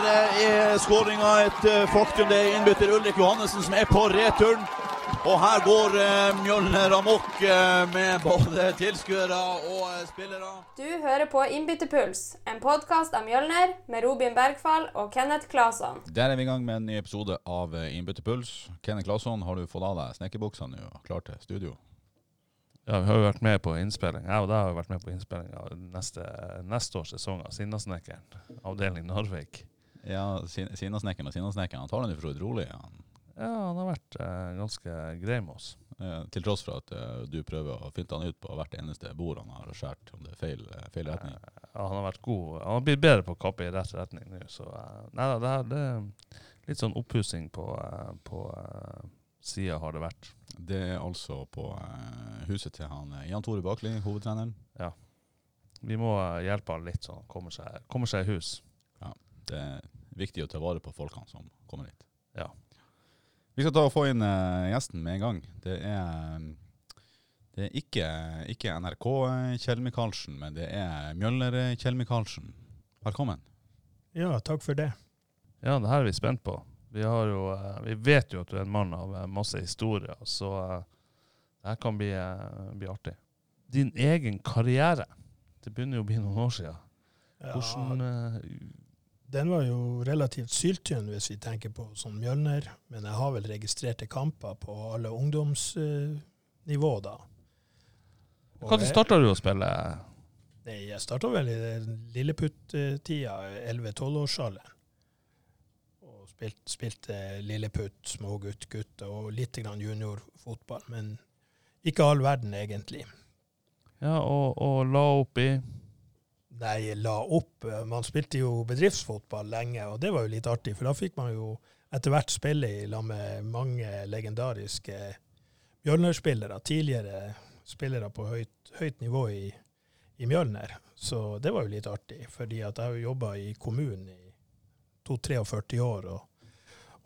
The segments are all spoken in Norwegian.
her eh, er skåringa et eh, faktum. Det er innbytter Ulrik Johannessen som er på returen. Og her går eh, Mjølner amok med både tilskuere og spillere. Du hører på Innbytterpuls, en podkast av Mjølner med Robin Bergfall og Kenneth Claesson. Der er vi i gang med en ny episode av Innbytterpuls. Kenneth Claesson, har du fått av deg snekkerbuksa nå og klar til studio? Ja, vi har jo vært med på innspilling. Jeg og deg har jo vært med på innspilling av neste, neste års sesong av Sinnasnekkeren, avdeling Narvik. Ja, Sin- Sinnasnekkeren og Sinnasnekkeren. Han tar den jo for så vidt rolig. Han. Ja, han har vært eh, ganske grei med oss. Eh, til tross for at eh, du prøver å finte han ut på hvert eneste bord han har skåret, om det er feil, eh, feil retning. Ja, han har vært god. Han har blitt bedre på å kappe i rett retning nå, så eh, Nei da, det, her- det er litt sånn oppussing på, eh, på eh, sida har det vært. Det er altså på eh, huset til han eh, Jan Tore Bakli, hovedtreneren. Vi må eh, hjelpe han litt, så han kommer seg, kommer seg i hus. Det er viktig å ta vare på folkene som kommer hit. Ja. Vi skal ta og få inn uh, gjesten med en gang. Det er, det er ikke, ikke NRK eh, Kjell Micaelsen, men det er Mjølner eh, Kjell Micaelsen. Velkommen. Ja, takk for det. Ja, det her er vi spent på. Vi, har jo, uh, vi vet jo at du er en mann av masse historier, så uh, det her kan bli, bli artig. Din egen karriere. Det begynner jo å bli noen år siden. Hvordan Den var jo relativt syltynn, hvis vi tenker på sånn Mjølner, men jeg har vel registrerte kamper på alle ungdomsnivå da. Når starta du å spille? Nei, jeg starta vel i lilleputt-tida, 11-12-årsalderen. Og spilt, spilte lilleputt, smågutt, gutt og litt juniorfotball, men ikke all verden egentlig. Ja, og, og la i Nei, la opp. Man spilte jo bedriftsfotball lenge, og det var jo litt artig, for da fikk man jo etter hvert spille i lag med mange legendariske Mjølner-spillere. Tidligere spillere på høyt, høyt nivå i, i Mjølner. Så det var jo litt artig, fordi jeg har jo jobba i kommunen i 42-43 år. Og,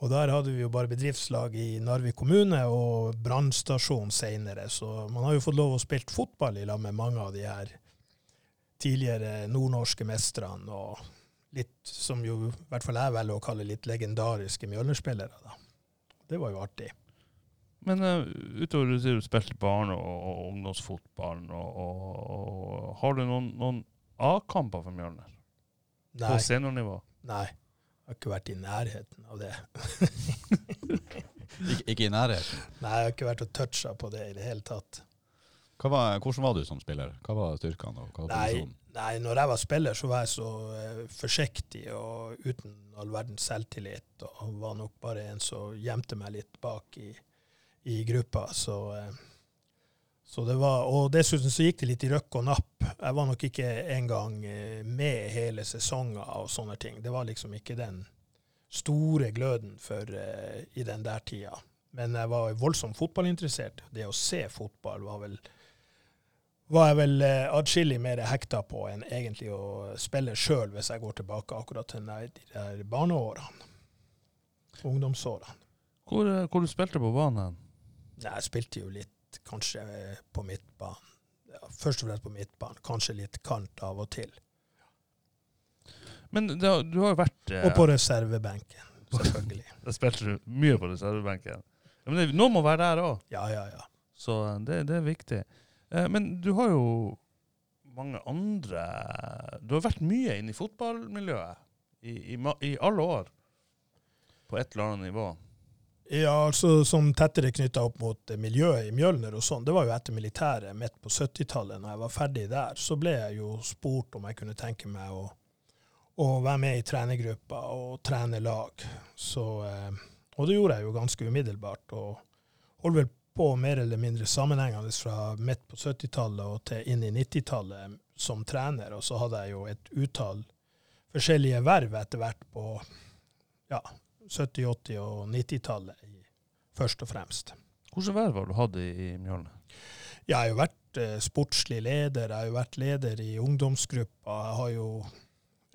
og der hadde vi jo bare bedriftslag i Narvik kommune og brannstasjon seinere, så man har jo fått lov å spille fotball i lag med mange av de her tidligere nordnorske mestrene, og litt som jo i hvert fall jeg velger å kalle litt legendariske Mjølner-spillere. da. Det var jo artig. Men uh, utover du sier du spilte barne- og, og ungdomsfotballen, og, og, og har du noen, noen A-kamper for Mjølner? Nei, På seniornivå? nei, jeg har ikke vært i nærheten av det. Ikke, ikke i nærheten. Nei, jeg har ikke vært og toucha på det i det hele tatt. Var, hvordan var du som spiller? Hva var styrkene og hva var Nei, nei, når jeg var spiller, så var jeg så eh, forsiktig og uten all verdens selvtillit, og var nok bare en som gjemte meg litt bak i, i gruppa. Så, eh, så det var, og dessuten så gikk det litt i røkk og napp. Jeg var nok ikke engang eh, med hele sesonger og sånne ting. Det var liksom ikke den store gløden for eh, i den der tida. Men jeg var voldsomt fotballinteressert. Det å se fotball var vel var jeg vel eh, adskillig mer hekta på enn egentlig å spille sjøl, hvis jeg går tilbake akkurat til de de der barneårene. Ungdomsårene. Hvor, eh, hvor du spilte på banen? Jeg spilte jo litt kanskje eh, på midtbanen. Ja, først og fremst på midtbanen. Kanskje litt kant av og til. Men det, du har jo vært eh, Og på reservebenken, selvfølgelig. Da spilte du mye på reservebenken. Ja, men det, noen må være der òg, Ja, ja, ja. så eh, det, det er viktig. Eh, men du har jo mange andre Du har vært mye inne i fotballmiljøet i, i, i alle år. På et eller annet nivå. Ja, altså som tettere knytta opp mot eh, miljøet i Mjølner og sånn. Det var jo etter militæret midt på 70-tallet. Når jeg var ferdig der, så ble jeg jo spurt om jeg kunne tenke meg å, å være med i trenergruppa og trene lag. Så, eh, og det gjorde jeg jo ganske umiddelbart. Og holdt vel på mer eller mindre sammenhengende fra midt på 70-tallet og til inn i 90-tallet som trener. Og så hadde jeg jo et utall forskjellige verv etter hvert på ja, 70-, 80- og 90-tallet først og fremst. Hvilke verv har du hatt i, i Mjølner? Jeg har jo vært eh, sportslig leder, jeg har jo vært leder i ungdomsgruppa. Jeg har jo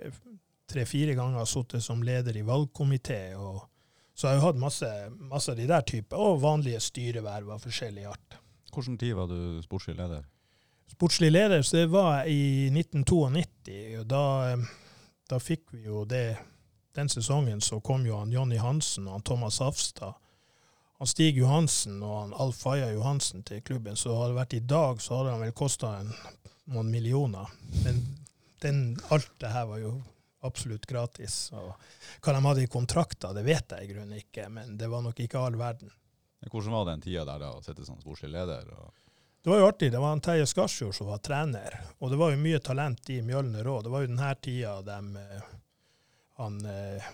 eh, tre-fire ganger sittet som leder i valgkomité. og Så jeg har jo hatt masse, masse av de der typer, og vanlige styreverv av forskjellig art. Hvilken tid var du sportslig leder? Sportslig leder så det var jeg i 1992, og da, da fikk vi jo det den sesongen så kom jo han Jonny Hansen og han Thomas Hafstad. Han Stig Johansen og han Alf Faya Johansen til klubben. Så hadde det vært i dag, så hadde han vel kosta noen millioner. Men den, alt det her var jo absolutt gratis. Og hva de hadde i kontrakter, det vet jeg i grunnen ikke, men det var nok ikke all verden. Hvordan var den tida der da, å sitte som sportslig leder? Det var jo artig. Det var en Terje Skarsfjord som var trener, og det var jo mye talent i Mjølner òg. Det var jo denne tida de eh, Han eh,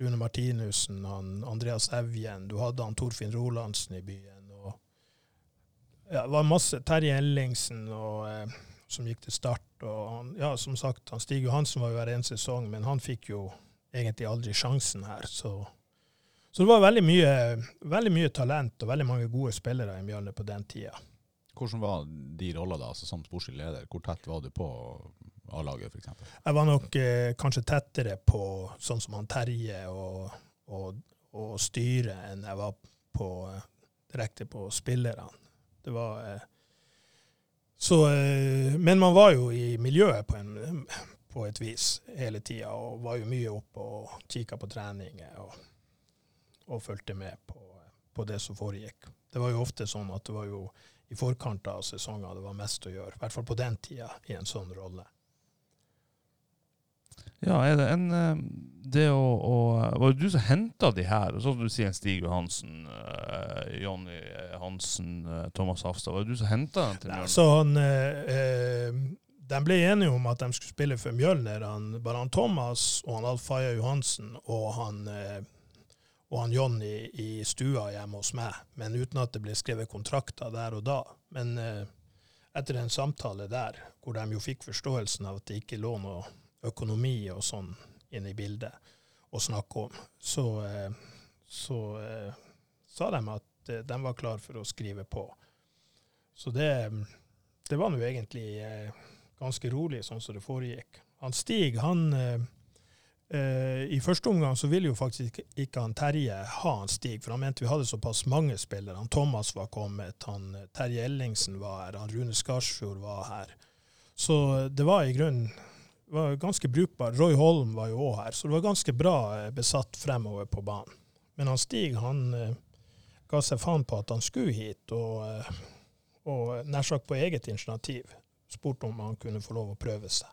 Rune Martinussen, han Andreas Evjen, du hadde han Torfinn Rolandsen i byen. og ja, Det var masse Terje Ellingsen og, eh, som gikk til start. og ja, Som sagt, han Stig Johansen var jo her en sesong, men han fikk jo egentlig aldri sjansen her. så så det var veldig mye, veldig mye talent og veldig mange gode spillere i Mjølner på den tida. hvordan var de rollene altså som sportslig leder? Hvor tett var du på A-laget, f.eks.? Jeg var nok eh, kanskje tettere på sånn som han Terje og, og, og styret enn jeg var på, eh, direkte på spillerne. Det var eh, så, eh, Men man var jo i miljøet på, en, på et vis hele tida, og var jo mye oppe og kikka på treninger og, og fulgte med på, på det som foregikk. Det var jo ofte sånn at det var jo i forkant av sesonger det var mest å gjøre, i hvert fall på den tida, i en sånn rolle. Ja, er det en eh, Det å, å Var det du som henta de her? Sånn som du sier, Stig Johansen, uh, Jonny Hansen, uh, Thomas Hafstad. Var det du som henta dem til Nei, Mjølner? så han, eh, eh, de ble enige om at de skulle spille for Mjølner. Han, bare han Thomas og han Alf Johansen og han, eh, og han Jonny i stua hjemme hos meg, men uten at det ble skrevet kontrakter der og da. Men eh, etter en samtale der, hvor de jo fikk forståelsen av at det ikke lå noe økonomi og sånn inne i bildet å snakke om, så, eh, så eh, sa de at eh, de var klar for å skrive på. Så det, det var nå egentlig ganske rolig sånn som det foregikk. Han Stig, han I første omgang så ville jo faktisk ikke han Terje ha han Stig, for han mente vi hadde såpass mange spillere. Han Thomas var kommet, han Terje Ellingsen var her, han Rune Skarsfjord var her. Så det var i grunnen var ganske brukbar. Roy Holm var jo òg her, så det var ganske bra eh, besatt fremover på banen. Men han Stig han eh, ga seg faen på at han skulle hit, og, eh, og nær sagt på eget initiativ spurte om han kunne få lov å prøve seg.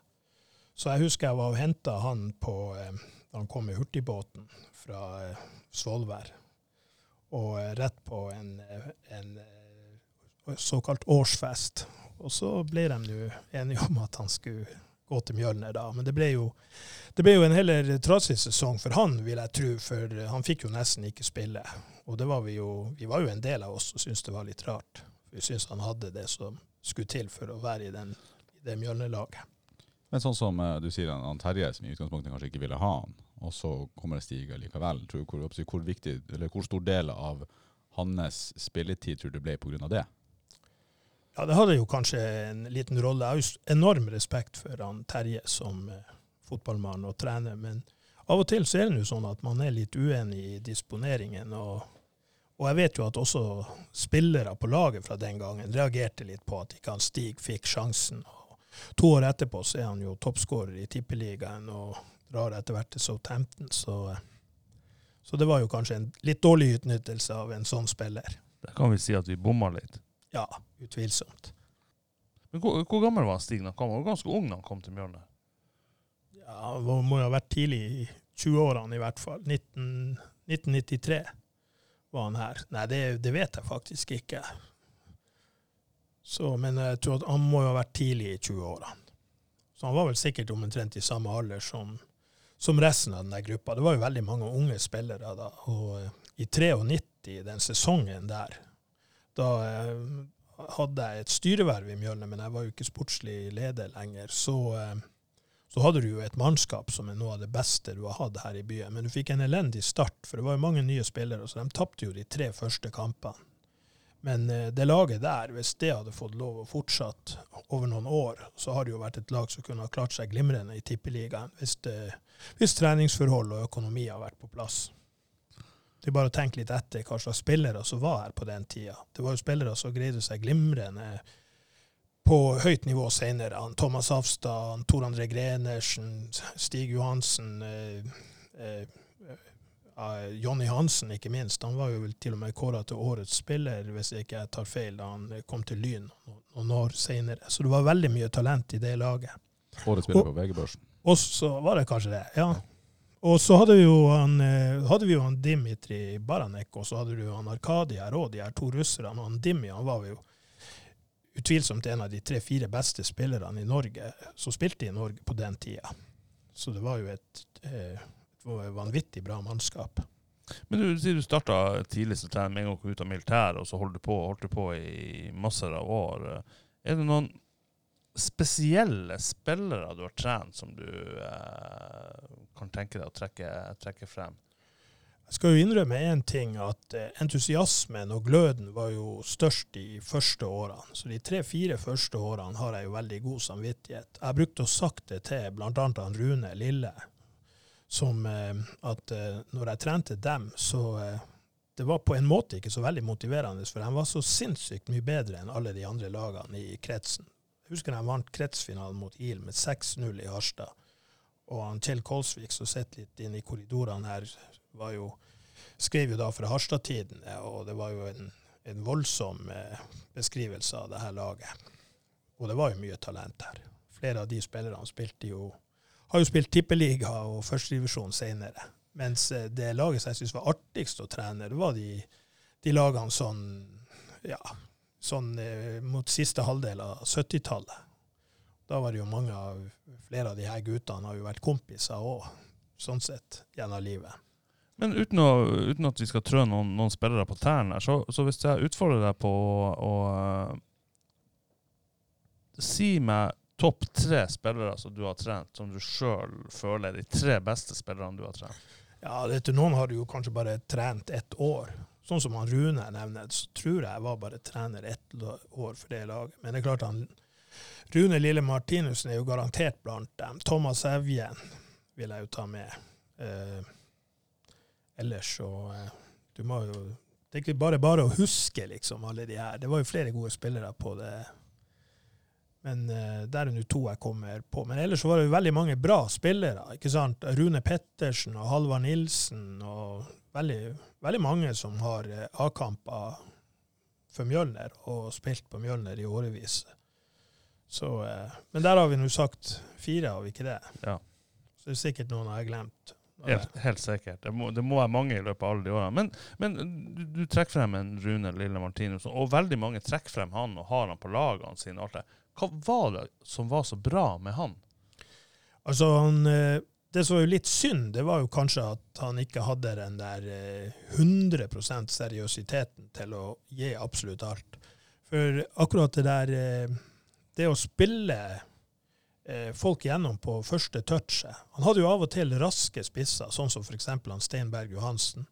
Så jeg husker jeg var og henta han på da han kom i hurtigbåten fra Svolvær, og rett på en, en såkalt årsfest. Og så ble de nå enige om at han skulle gå til Mjølner da. Men det ble jo, det ble jo en heller trasig sesong for han, vil jeg tro, for han fikk jo nesten ikke spille. Og det var vi jo, vi var jo en del av oss som syntes det var litt rart. Vi syntes han hadde det som skulle til for å være i, den, i det Mjølner-laget. Men sånn som eh, du sier, han, Terje som i utgangspunktet kanskje ikke ville ha han, og så kommer det Stig likevel. Tror hvor, hvor, viktig, eller hvor stor del av hans spilletid tror du ble pga. det? Ja, det hadde jo kanskje en liten rolle. Jeg har jo enorm respekt for han Terje som eh, fotballmann og trener, men av og til så er det jo sånn at man er litt uenig i disponeringen. Og, og jeg vet jo at også spillere på laget fra den gangen reagerte litt på at ikke han Stig fikk sjansen. Og to år etterpå så er han jo toppskårer i Tippeligaen og drar etter hvert til Southampton, så, så det var jo kanskje en litt dårlig utnyttelse av en sånn spiller. Der kan vi si at vi bomma litt. Ja, utvilsomt. Men hvor, hvor gammel var han Stig da han kom? Han var ganske ung da han kom til Mjølner. Ja, Han må jo ha vært tidlig i 20-årene i hvert fall. 19, 1993 var han her. Nei, det, det vet jeg faktisk ikke. Så, men jeg tror at han må jo ha vært tidlig i 20-årene. Så han var vel sikkert omtrent i samme alder som, som resten av den gruppa. Det var jo veldig mange unge spillere da. Og eh, i 93, den sesongen der, da eh, hadde jeg et styreverv i Mjølne, men jeg var jo ikke sportslig leder lenger. Så, eh, så hadde du jo et mannskap som er noe av det beste du har hatt her i byen. Men du fikk en elendig start, for det var jo mange nye spillere, så de tapte jo de tre første kampene. Men eh, det laget der, hvis det hadde fått lov å fortsette over noen år, så har det jo vært et lag som kunne ha klart seg glimrende i Tippeligaen, hvis, det- hvis treningsforhold og økonomi har vært på plass. Det er bare å tenke litt etter hva slags spillere som var her på den tida. Det var jo spillere som greide seg glimrende på høyt nivå senere. Han Thomas Hafstad, Tor André Grenersen, Stig Johansen, eh, eh, eh, Jonny Hansen, ikke minst. Han var jo til og med kåra til årets spiller, hvis jeg ikke tar feil, da han kom til Lyn noen- noen år senere. Så det var veldig mye talent i det laget. Årets spiller på VG-børsen. Og så var det kanskje det, ja. Og så hadde vi jo han, eh, hadde vi jo han Dimitri Baranek, og så hadde du han Arkadi her òg, de her to russerne. Og han Dimi han var jo utvilsomt en av de tre-fire beste spillerne i Norge som spilte i Norge på den tida. Så det var jo et, eh, et vanvittig bra mannskap. Men du sier du starta tidlig som trener med en gang du kom ut av militæret, og så holdt du på, holdt du på i masser av år. Er det noen spesielle spillere du har trent som du eh, kan tenke deg å trekke, trekke frem? Jeg skal jo innrømme én ting, at eh, entusiasmen og gløden var jo størst de første årene. Så de tre-fire første årene har jeg jo veldig god samvittighet. Jeg brukte brukt å sagt det til bl.a. Rune Lille, som eh, at eh, når jeg trente dem, så det var på en måte ikke så veldig motiverende, for de var så sinnssykt mye bedre enn alle de andre lagene i kretsen. Jeg husker de vant kretsfinalen mot IL med 6-0 i Harstad. Og han Kjell Kolsvik, som sitter litt inne i korridorene her, jo, skrev jo da fra Harstad-tiden, og det var jo en, en voldsom eh, beskrivelse av det her laget. Og det var jo mye talent her. Flere av de spillerne jo, har jo spilt tippeliga og førstedivisjon senere. Mens eh, det laget som jeg syns var artigst å trene, det var de, de lagene sånn, ja, sånn eh, mot siste halvdel av 70-tallet. Da var det jo mange av flere av de her guttene har jo vært kompiser òg, sånn sett, gjennom livet. Men uten, å, uten at vi skal trø noen, noen spillere på tærne, så, så hvis jeg utfordrer deg på å, å eh, Si meg topp tre spillere som du har trent, som du sjøl føler er de tre beste spillerne du har trent. Ja, det, til noen har du jo kanskje bare trent ett år. Sånn som han Rune nevner, så tror jeg jeg var bare trener ett år for det laget. Men det er klart han Rune Lille Martinussen er jo garantert blant dem. Thomas Evjen vil jeg jo ta med. Eh, ellers så eh, Du må jo Det er ikke bare bare å huske, liksom, alle de her. Det var jo flere gode spillere på det. Men eh, der er nå to jeg kommer på. Men ellers var det jo veldig mange bra spillere. ikke sant? Rune Pettersen og Halvard Nilsen og veldig, veldig mange som har eh, A-kamper for Mjølner og spilt på Mjølner i årevis. Så, eh, men der har vi nå sagt fire, har vi ikke det? Ja. Så det er sikkert noen jeg har glemt. Helt, helt sikkert. Det må, det må være mange i løpet av alle de årene. Men, men du, du trekker frem en Rune Lille Martinussen, og veldig mange trekker frem han og har han på lagene sine. alt det. Hva var det som var så bra med han? Altså, han, eh, det som var jo litt synd, det var jo kanskje at han ikke hadde den der eh, 100 seriøsiteten til å gi absolutt alt. For akkurat det der eh, Det å spille eh, folk gjennom på første touchet Han hadde jo av og til raske spisser, sånn som f.eks. han Steinberg Johansen.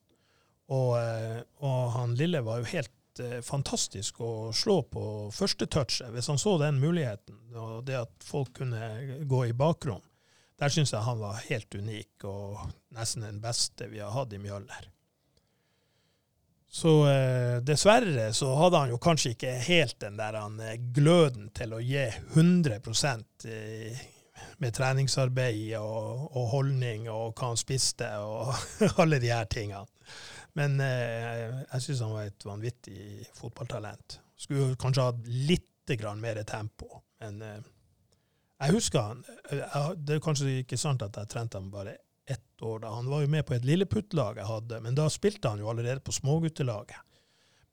Og, eh, og han Lille var jo helt eh, fantastisk å slå på første touchet, hvis han så den muligheten, og det at folk kunne gå i bakrom. Der syns jeg han var helt unik, og nesten den beste vi har hatt i Mjølner. Så eh, dessverre så hadde han jo kanskje ikke helt den der han, eh, gløden til å gi 100 eh, med treningsarbeid og, og holdning og hva han spiste og alle de her tingene. Men eh, jeg syns han var et vanvittig fotballtalent. Skulle kanskje hatt litt grann mer tempo, men eh, jeg husker han eh, Det er kanskje ikke sant at jeg trente han bare år. da. Han var jo med på et lilleputtlag jeg hadde, men da spilte han jo allerede på småguttelaget.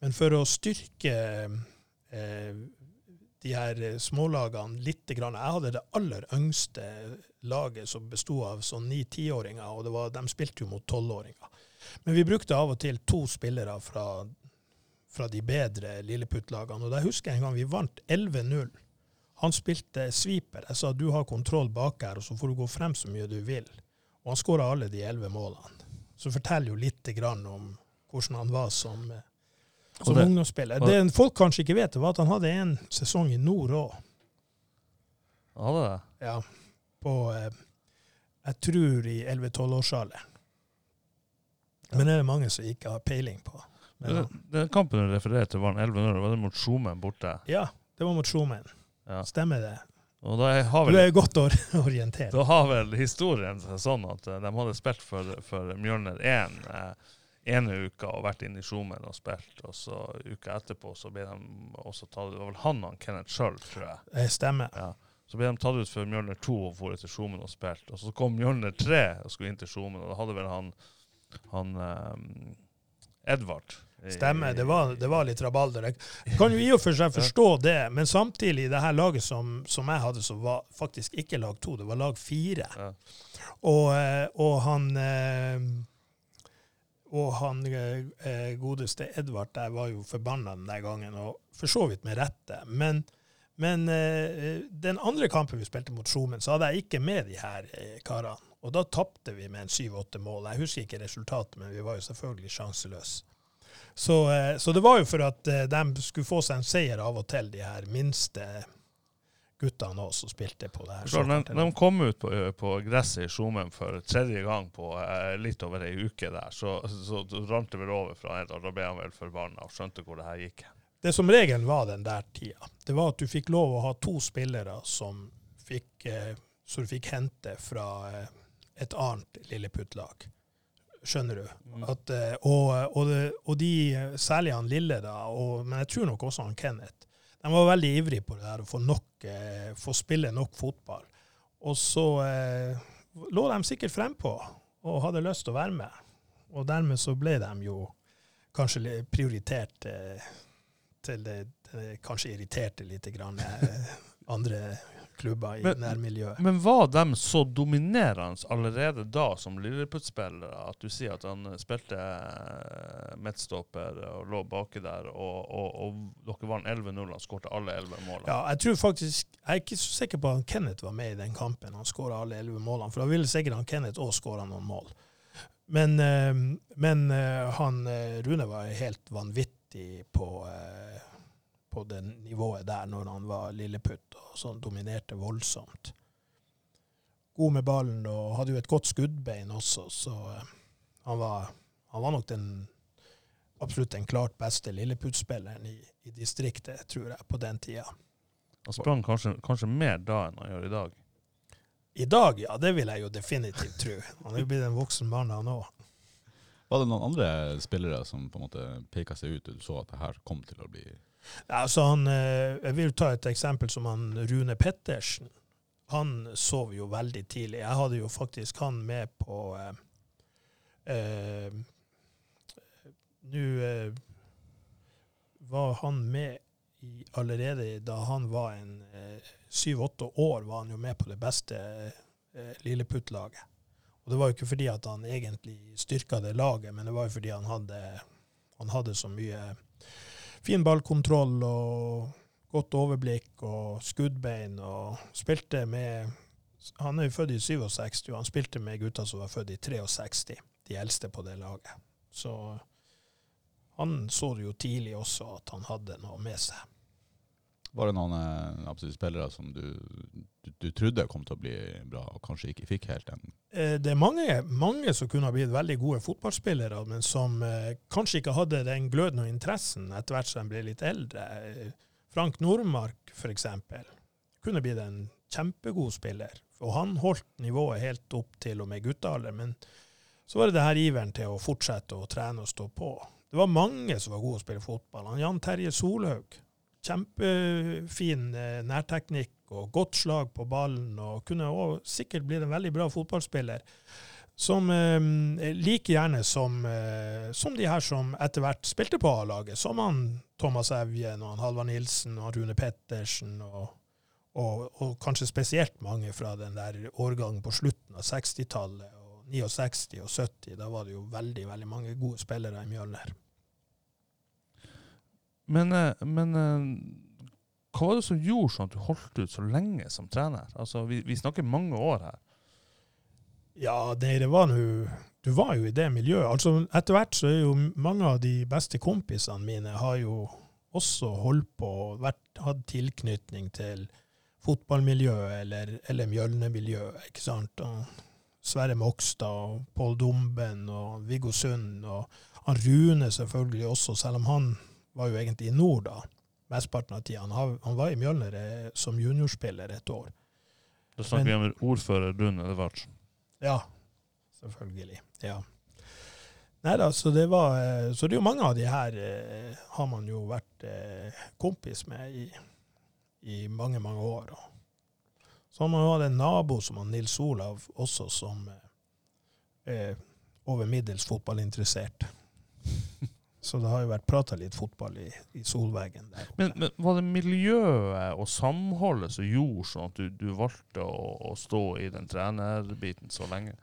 Men for å styrke eh, de her smålagene litt grann, Jeg hadde det aller yngste laget som besto av sånn ni-tiåringer, og var, de spilte jo mot tolvåringer. Men vi brukte av og til to spillere fra, fra de bedre lilleputt-lagene. Og da husker jeg en gang vi vant 11-0. Han spilte sweeper. Jeg sa du har kontroll bak her, og så får du gå frem så mye du vil. Og han skåra alle de elleve målene. Så forteller jo litt grann om hvordan han var som, som det- ungdomsspiller. Det, Det folk kanskje ikke vet, var at han hadde en sesong i nord òg. Hadde det? Ja, på eh, Jeg tror i 11-12-årsalderen. Men det er det mange som ikke har peiling på. Men, det, den kampen du refererer til, var en 11-0. Var det mot Sjomen borte? ja, det var mot Sjomen. Ja. Stemmer det. Har Du vel, er godt or orientert. da har vel historien sånn at eh, de hadde spilt for, for Mjølner 1 eh, ene uka og vært inne i Sjomen og spilt, og så uka etterpå så ble de også tatt ut. Det var vel han og Kenneth sjøl, tror jeg. Det stemmer. Ja. Så ble de tatt ut for Mjølner 2 og dro til Sjomen og spilt. Og så kom Mjølner 3 og skulle inn til Sjomen, og da hadde vel han, han eh, Edvard Stemmer. Det var, det var litt rabalder. Jeg kan jo i og for seg forstå det, men samtidig, det her laget som, som jeg hadde, som var faktisk ikke lag to, det var lag fire. Ja. Og, eh, og han eh, og han eh, eh, godeste Edvard der var jo forbanna den der gangen, og for så vidt med rette. Men, men eh, den andre kampen vi spilte mot Skjomen, så hadde jeg ikke med de her eh, karene. Og da tapte vi med en syv-åtte mål. Jeg husker ikke resultatet, men vi var jo selvfølgelig sjanseløse. Så, eh, så det var jo for at eh, de skulle få seg en seier av og til, de her minste guttene også, som spilte på det her. Forstår, de, de kom ut på, på gresset i Skjomen for tredje gang på eh, litt over ei uke der. Så, så rant det vel over fra en, og da ble han vel forbanna og skjønte hvor det her gikk. Det som regelen var den der tida, det var at du fikk lov å ha to spillere som, fikk, eh, som du fikk hente fra eh, et annet lilleputtlag. Skjønner du? At, eh, og, og, og de, særlig han Lille, da, og, men jeg tror nok også han Kenneth, de var veldig ivrige på det der å få, nok, eh, få spille nok fotball. Og så eh, lå de sikkert frempå og hadde lyst til å være med. Og dermed så ble de jo kanskje prioritert eh, til det, det kanskje irriterte litt grann, eh, andre klubber i Men- nærmiljøet. Men var de så dominerende allerede da som Lilleputt-spillere at du sier at han spilte eh, midtstopper og lå baki der, og, og, og dere vant 11-0 og skårte alle 11 målene? Ja, jeg tror faktisk, jeg er ikke så sikker på at Kenneth var med i den kampen. Han skåra alle elleve målene, for da ville sikkert han Kenneth òg skåra noen mål. Men, eh, men eh, han eh, Rune var helt vanvittig på, eh, på det nivået der når han var lilleputt, og sånn dominerte voldsomt. God med ballen og hadde jo et godt skuddbein også, så eh, han, var, han var nok den absolutt den klart beste lilleputtspilleren i, i distriktet, tror jeg, på den tida. Han sprang kanskje, kanskje mer da enn han gjør i dag. I dag, ja, det vil jeg jo definitivt tro. Han er jo blitt en voksen mann, han òg. Var det noen andre spillere som på en måte peka seg ut, og du så at det her kom til å bli Altså han, eh, jeg vil ta et eksempel som han Rune Pettersen. Han sov jo veldig tidlig. Jeg hadde jo faktisk han med på eh, eh, Nå eh, var han med i, allerede da han var en syv-åtte år, var han jo med på det beste eh, Lilleputt-laget. Og det var jo ikke fordi at han egentlig styrka det laget, men det var jo fordi han hadde, han hadde så mye fin ballkontroll og godt overblikk og skuddbein, og spilte med Han er jo født i 67, og han spilte med gutta som var født i 63, de eldste på det laget. Så han så det jo tidlig også at han hadde noe med seg. Var det noen eh, absolutt spillere som du, du, du trodde kom til å bli bra, og kanskje ikke fikk helt den? Eh, Det er mange, mange som kunne ha blitt veldig gode fotballspillere, men som eh, kanskje ikke hadde den gløden og interessen etter hvert som de ble litt eldre. Eh, Frank Nordmark, eksempel, kunne blitt en kjempegod spiller. Og han holdt nivået helt opp til og med guttealder, men så var det det her iveren til å fortsette å trene og stå på. Det var mange som var gode å spille fotball. Han Jan Terje Solhaug, kjempefin eh, nærteknikk og godt slag på ballen, og kunne også sikkert blitt en veldig bra fotballspiller. Som eh, like gjerne som, eh, som de her som etter hvert spilte på A-laget, som han Thomas Evjen og han Halvard Nilsen og Rune Pettersen, og, og, og kanskje spesielt mange fra den der årgangen på slutten av 60-tallet, og 69 og 70. Da var det jo veldig, veldig mange gode spillere i Mjølner. Men, eh, men eh, hva var det som gjorde sånn at du holdt ut så lenge som trener? Altså, vi, vi snakker mange år her. Ja, det, det var nå Du var jo i det miljøet. Altså, etter hvert så er jo mange av de beste kompisene mine har jo også holdt på og hatt tilknytning til fotballmiljøet eller, eller Mjølne-miljøet, ikke sant. Og Sverre Mokstad og Pål Dumben og Viggo Sund og han Rune selvfølgelig også, selv om han var jo egentlig i nord da, mesteparten av tida. Han, han var i Mjølner eh, som juniorspiller et år. Da snakker vi om ordfører Rune Edvardsen. Ja, selvfølgelig. Ja. Nei da, så det var eh, Så det er jo mange av de her eh, har man jo vært eh, kompis med i, i mange, mange år. Og så har man jo hatt en nabo som han Nils Olav også, som eh, er over middels fotballinteressert. Så det har jo vært prata litt fotball i, i solveggen der. oppe. Men, men var det miljøet og samholdet som gjorde sånn at du, du valgte å, å stå i den trenerbiten så lenge?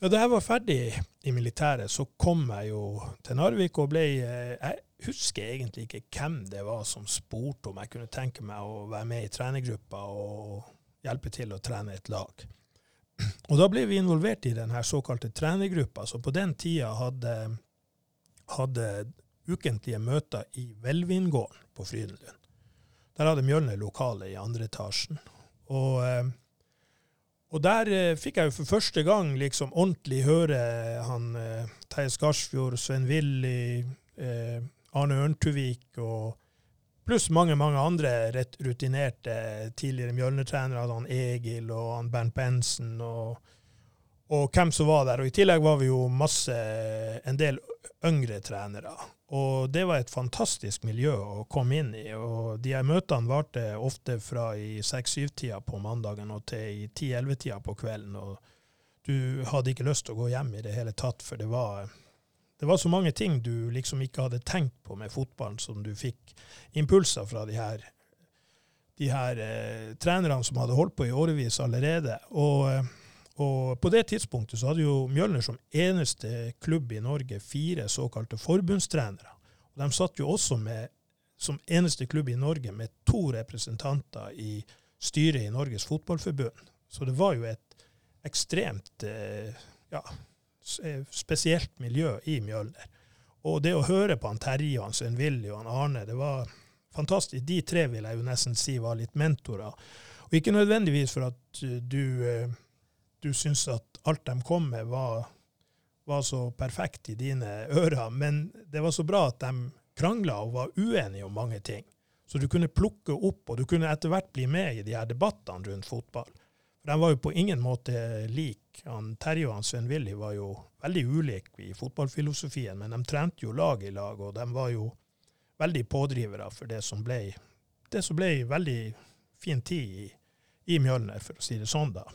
Ja, da jeg var ferdig i militæret, så kom jeg jo til Narvik og ble eh, Jeg husker egentlig ikke hvem det var som spurte om jeg kunne tenke meg å være med i trenergruppa og hjelpe til å trene et lag. Og da ble vi involvert i den såkalte trenergruppa, så på den tida hadde, hadde ukentlige møter i Velvingården på Frydenlund. Der hadde Mjølner lokale i andre etasjen. Og eh, og der eh, fikk jeg jo for første gang liksom ordentlig høre han eh, Theis Garsfjord, Svein Willy, Arne Ørntuvik og pluss mange, mange andre rutinerte tidligere Mjølner-trenere. Han Egil og han Bernt Bensen og, og hvem som var der. Og i tillegg var vi jo masse, en del yngre trenere. Og det var et fantastisk miljø å komme inn i. Og de her møtene varte ofte fra i 6-7-tida på mandagen og til i 10-11-tida på kvelden. Og du hadde ikke lyst til å gå hjem i det hele tatt, for det var, det var så mange ting du liksom ikke hadde tenkt på med fotballen, som du fikk impulser fra de her, de her eh, trenerne som hadde holdt på i årevis allerede. Og eh, og på det tidspunktet så hadde jo Mjølner som eneste klubb i Norge fire såkalte forbundstrenere. Og de satt jo også med, som eneste klubb i Norge med to representanter i styret i Norges Fotballforbund. Så det var jo et ekstremt eh, ja, eh, spesielt miljø i Mjølner. Og det å høre på han Terje, han Svein Willy og han Arne, det var fantastisk. De tre vil jeg jo nesten si var litt mentorer. Og ikke nødvendigvis for at du eh, du syns at alt de kom med, var, var så perfekt i dine ører. Men det var så bra at de krangla og var uenige om mange ting. Så du kunne plukke opp, og du kunne etter hvert bli med i de her debattene rundt fotball. For De var jo på ingen måte lik. Han, Terje og han Svein Willy var jo veldig ulike i fotballfilosofien, men de trente jo lag i lag, og de var jo veldig pådrivere for det som ble, det som ble veldig fin tid i, i Mjølner, for å si det sånn, da.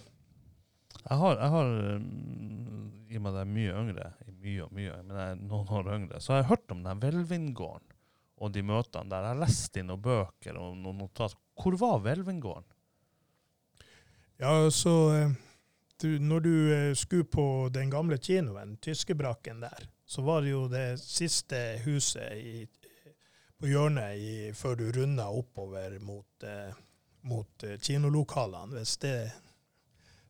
Jeg har, jeg har mm, i og med at jeg er mye yngre, mye og mye, men jeg er noen år yngre, så har jeg hørt om den Velvingården og de møtene der. Jeg har lest i noen bøker og noen notat. Hvor var Velvingården? Ja, så eh, du, når du eh, skulle på den gamle kinoen, Tyskebrakken der, så var det jo det siste huset i, på hjørnet i, før du runda oppover mot, eh, mot kinolokalene. Hvis det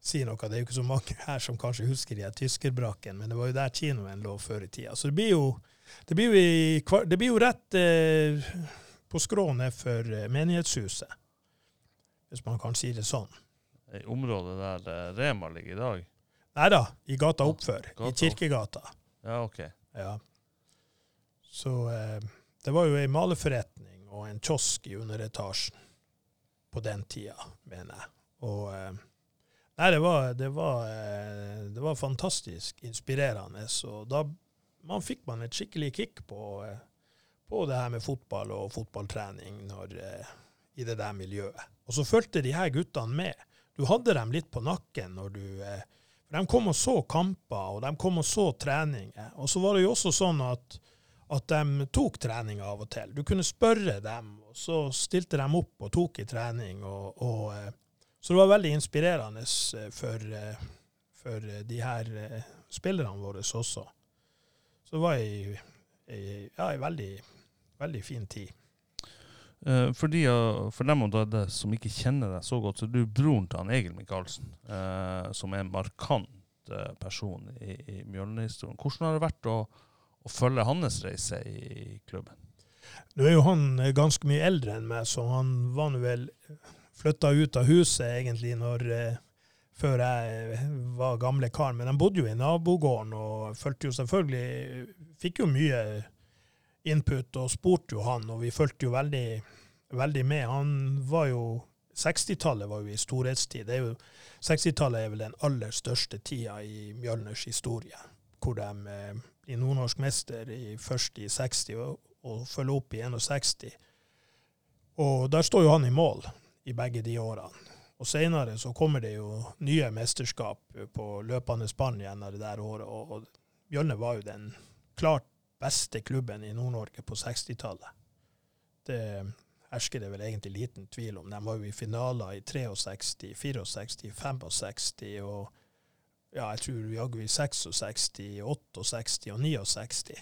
sier noe. Det er jo ikke så mange her som kanskje husker de her Tyskerbrakken, men det var jo der kinoen lå før i tida. Så det blir jo, det blir jo, i, det blir jo rett eh, på skrånet nedfor eh, menighetshuset, hvis man kan si det sånn. I området der eh, Rema ligger i dag? Nei da, i gata oppfør. Gata I Kirkegata. Ja, OK. Ja. Så eh, det var jo ei maleforretning og en kiosk i underetasjen på den tida, mener jeg. Og eh, Nei, det var, det var, eh, det var fantastisk inspirerende. Og da man fikk man et skikkelig kick på, eh, på det her med fotball og fotballtrening når, eh, i det der miljøet. Og så fulgte de her guttene med. Du hadde dem litt på nakken når du for De kom og så kamper, og de kom og så treninger. Og så var det jo også sånn at, at de tok trening av og til. Du kunne spørre dem, og så stilte de opp og tok i trening. Og, og, så det var veldig inspirerende eh, for, eh, for eh, de her spillerne våre også. Så det var ei, ja, veldig, veldig fin tid. For, de, for dem som ikke kjenner deg så godt, så er du broren til han Egil Michaelsen, som er en markant person i, i Mjølnerhistorien. Hvordan har det vært å, å følge hans reise i klubben? Nå er jo han ganske mye eldre enn meg, så han var nå vel flytta ut av huset egentlig når, eh, før jeg var gamle kar. Men han bodde jo i nabogården og fulgte jo selvfølgelig Fikk jo mye input og spurte jo han, og vi fulgte jo veldig, veldig med. Han var jo 60-tallet var jo i storhetstid. Det er jo, 60-tallet er vel den aller største tida i Mjølners historie. Hvor de eh, blir nordnorsk mester i, først i 60 og, og følger opp i 61. Og der står jo han i mål i begge de årene. Og senere så kommer det jo nye mesterskap på løpende spann gjennom det der året. Og, Bjørne var jo den klart beste klubben i Nord-Norge på 60-tallet. Det hersker det vel egentlig liten tvil om. De var jo i finaler i 63, 64, 65 og ja, jeg tror jaggu i 66, 68 og 69.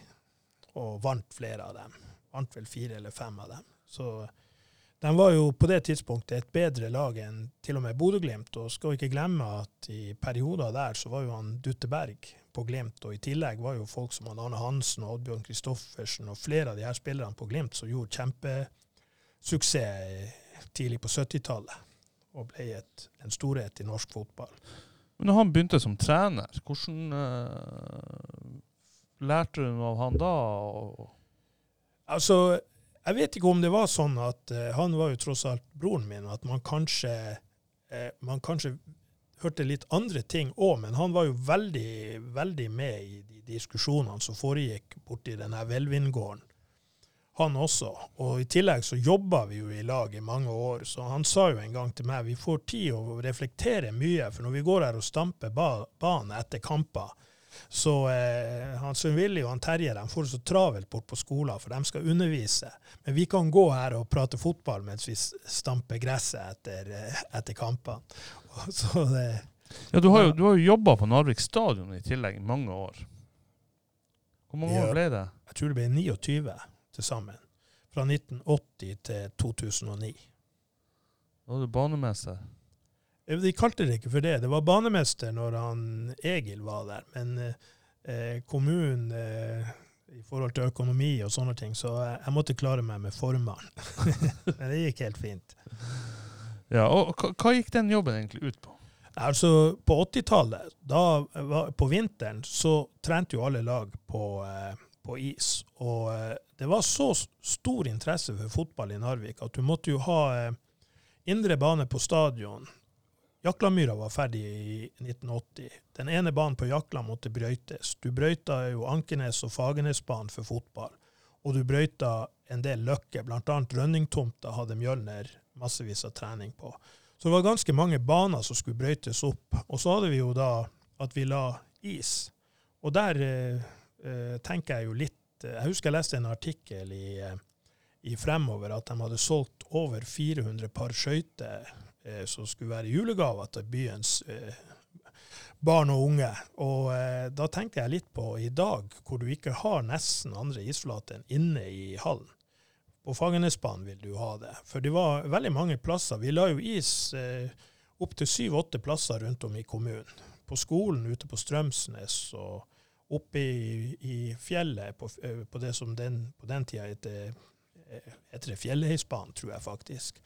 Og vant flere av dem. Vant vel fire eller fem av dem. Så de var jo på det tidspunktet et bedre lag enn til og med Bodø-Glimt. Og skal ikke glemme at i perioder der så var jo han Dutteberg på Glimt, og i tillegg var jo folk som Arne Hansen og Oddbjørn Kristoffersen og flere av de her spillerne på Glimt som gjorde kjempesuksess tidlig på 70-tallet. Og ble et, en storhet i norsk fotball. Men når han begynte som trener, hvordan uh, lærte du av han da? Altså, jeg vet ikke om det var sånn at uh, han var jo tross alt broren min, at man kanskje, uh, man kanskje hørte litt andre ting òg, men han var jo veldig, veldig med i de diskusjonene som foregikk borti denne Velvindgården. Han også. Og i tillegg så jobba vi jo i lag i mange år, så han sa jo en gang til meg vi får tid å reflektere mye, for når vi går her og stamper ba banen etter kamper, så eh, han Svein Willy og han Terje de får det så travelt bort på skolen, for de skal undervise. Men vi kan gå her og prate fotball mens vi stamper gresset etter, eh, etter kampene. Så det, ja, du har jo, du har jo jobba på Narvik stadion i tillegg i mange år. Hvor mange Ja. år ble det? jeg tror det ble 29 til sammen. Fra 1980 til 2009. Da var du banemester. Eh, De kalte det ikke for det. Det var banemester når han Egil var der. Men eh, kommunen eh, i forhold til økonomi og sånne ting, så jeg, jeg måtte klare meg med formann. Men det gikk helt fint. Ja, og hva, gikk den jobben egentlig ut på? Altså, på 80-tallet, på vinteren, så trente jo alle lag på, eh, på is. Og eh, det var så stor interesse for fotball i Narvik at du måtte jo ha eh, indre bane på stadion. Jaklamyra var ferdig i 1980. Den ene banen på Jakla måtte brøytes. Du brøyta jo Ankenes og Fagernesbanen for fotball. Og du brøyta en del løkker, bl.a. Rønningtomta hadde Mjølner massevis av trening på. Så det var ganske mange baner som skulle brøytes opp. Og så hadde vi jo da at vi la is. Og der eh, eh, tenker jeg jo litt eh, Jeg husker jeg leste en artikkel i, eh, i Fremover at de hadde solgt over 400 par skøyter eh, som skulle være julegaver til byens eh, barn og unge. Og eh, da tenkte jeg litt på i dag, hvor du ikke har nesten andre isflater enn inne i hallen. På Fagernesbanen vil du ha det. For det var veldig mange plasser. Vi la jo is eh, opptil syv-åtte plasser rundt om i kommunen. På skolen ute på Strømsnes og oppe i, i fjellet, på, eh, på det som den, på den tida heter, eh, heter Fjellheisbanen, tror jeg faktisk.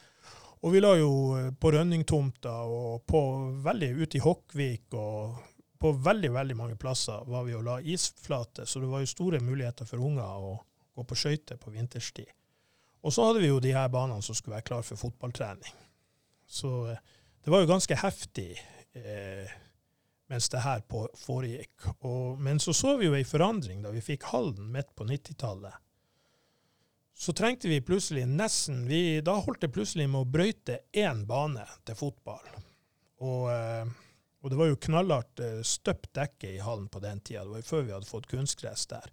Og vi la jo eh, på Rønningtomta og på veldig ute i Hokkvik og på veldig, veldig mange plasser var vi og la isflate, så det var jo store muligheter for unger å gå på skøyter på vinterstid. Og så hadde vi jo de her banene som skulle være klar for fotballtrening. Så eh, det var jo ganske heftig eh, mens det her foregikk. Og, men så så vi jo ei forandring da vi fikk Halden midt på 90-tallet. Så trengte vi plutselig nesten vi, Da holdt det plutselig med å brøyte én bane til fotball. Og, eh, og det var jo knallhardt eh, støpt dekke i hallen på den tida. Det var jo før vi hadde fått kunstgress der.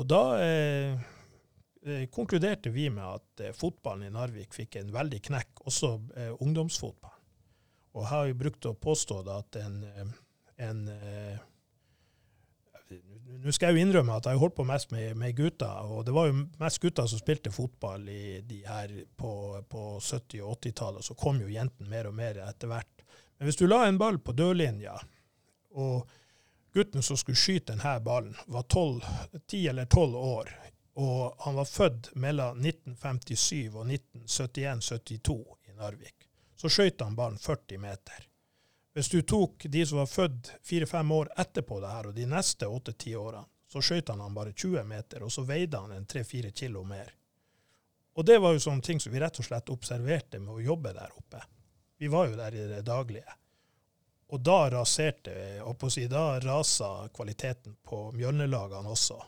Og da eh, eh, konkluderte vi med at fotballen i Narvik fikk en veldig knekk, også eh, ungdomsfotball. Og jeg har jo brukt å påstå da at en, en eh, Nå skal jeg jo innrømme at jeg har holdt på mest med, med gutter, og det var jo mest gutter som spilte fotball i de her på, på 70- og 80-tallet, så kom jo jentene mer og mer etter hvert. Men hvis du la en ball på dørlinja, og gutten som skulle skyte denne ballen, var 12, 10 eller 12 år, og han var født mellom 1957 og 1971-72 i Narvik, så skøyt han ballen 40 meter. Hvis du tok de som var født fire-fem år etterpå det her, og de neste åtte-ti årene, så skøyt han han bare 20 meter, og så veide han en tre-fire kilo mer. Og det var jo sånne ting som vi rett og slett observerte med å jobbe der oppe. Vi var jo der i det daglige. Og da raserte, og si, da rasa kvaliteten på Mjølnerlagene også.